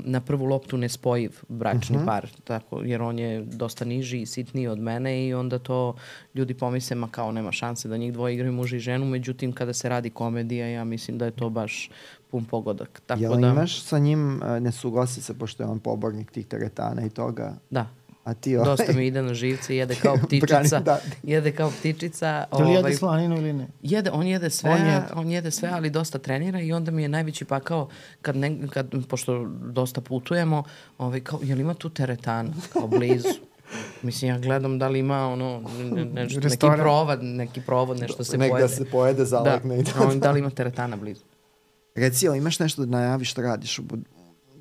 na prvu loptu nespojiv bračni Mhm. par, tako, jer on je dosta niži i sitniji od mene i onda to ljudi pomisle, ma kao nema šanse da njih dvoje igraju muž i ženu, međutim kada se radi komedija, ja mislim da je to baš pun pogodak. Tako Jel da, imaš sa njim uh, nesuglasice, pošto je on pobornik tih teretana i toga, Da, a ti ovaj... dosta mi ide na živce, jede kao Brani, ptičica. da. Jede kao ptičica. Da li jede ovaj, slaninu ili ne? Jede, on jede sve, On jede. jede. on jede sve, ali dosta trenira i onda mi je najveći pakao kad, ne, kad pošto dosta putujemo, ovaj, kao, jel ima tu teretana, kao blizu? Mislim, ja gledam da li ima ono, ne, ne, nešto, neki Restoran. provod, neki provod, nešto se Nek pojede. da se pojede, da, zalegne i on, da li ima teretana blizu? Reci, jel imaš nešto da najaviš što radiš? U, bud-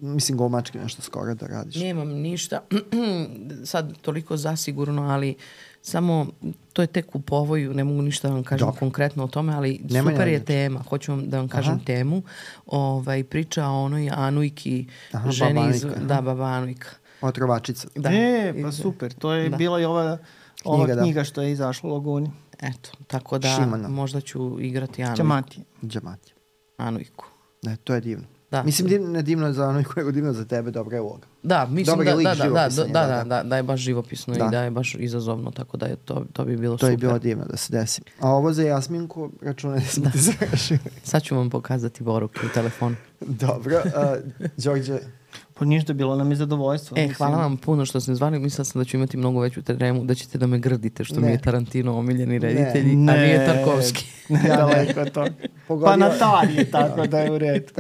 mislim, glumački nešto skoro da radiš. Nemam ništa, sad toliko zasigurno, ali samo to je tek u povoju, ne mogu ništa da vam kažem Dobro. konkretno o tome, ali Nema super je njega. tema. Hoću vam da vam kažem Aha. temu. Ovaj, priča o onoj Anujki, Aha, ženi baba iz... Aha. Da, baba Anujka. Otrovačica. Da. E, pa super. To je Da. bila i ova, ova Knjiga, knjiga, da. što je izašla u Laguni. Eto, tako da Šimana. možda ću igrati Anujku. Čamati. Džamati. Anujku. Ne, to je divno. Da. Mislim, div, ne divno za ono nego divno za tebe, dobra je uloga. Da, mislim Dobar da, je lik da, da, da, je, da, da, da, da. da, da je baš živopisno Da. i da je baš izazovno, tako da je to, to bi bilo To super. je bilo divno da se desi. A ovo za Jasminku, računaj da smo ti završili. Sad ću vam pokazati poruke u telefonu. Dobro. Uh, Đorđe, Pa ništa, bilo nam je zadovoljstvo. E, mislim. hvala vam puno što ste zvali. Mislila sam da ću imati mnogo veću tremu, da ćete da me grdite, što mi Ne. je Tarantino omiljeni reditelj, Ne. a nije Tarkovski. Ne, daleko od toga. Pogodio- Pa Natalije, tako da je u redu.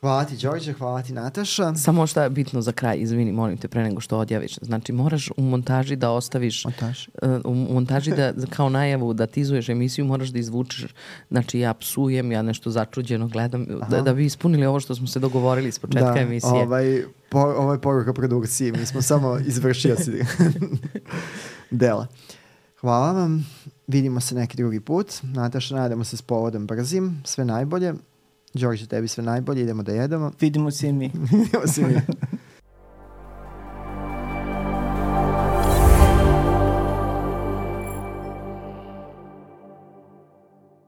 Hvala ti Đorđe, hvala ti Nataša. Samo šta je bitno za kraj, izvini, molim te, pre nego što odjaviš. Znači, moraš u montaži da ostaviš, Montaž. uh, u montaži da, kao najavu da tizuješ emisiju, moraš da izvučeš, znači ja psujem, ja nešto začuđeno gledam, da, da bi ispunili ovo što smo se dogovorili s početka da, emisije. Ovaj, po, ovo je poruka produkciji, mi smo samo izvršioci dela. Hvala vam, vidimo se neki drugi put. Nataša, nadamo se s povodom brzim, sve najbolje. Đorđe, tebi sve najbolje, idemo da jedemo. Vidimo se i mi. Vidimo se mi.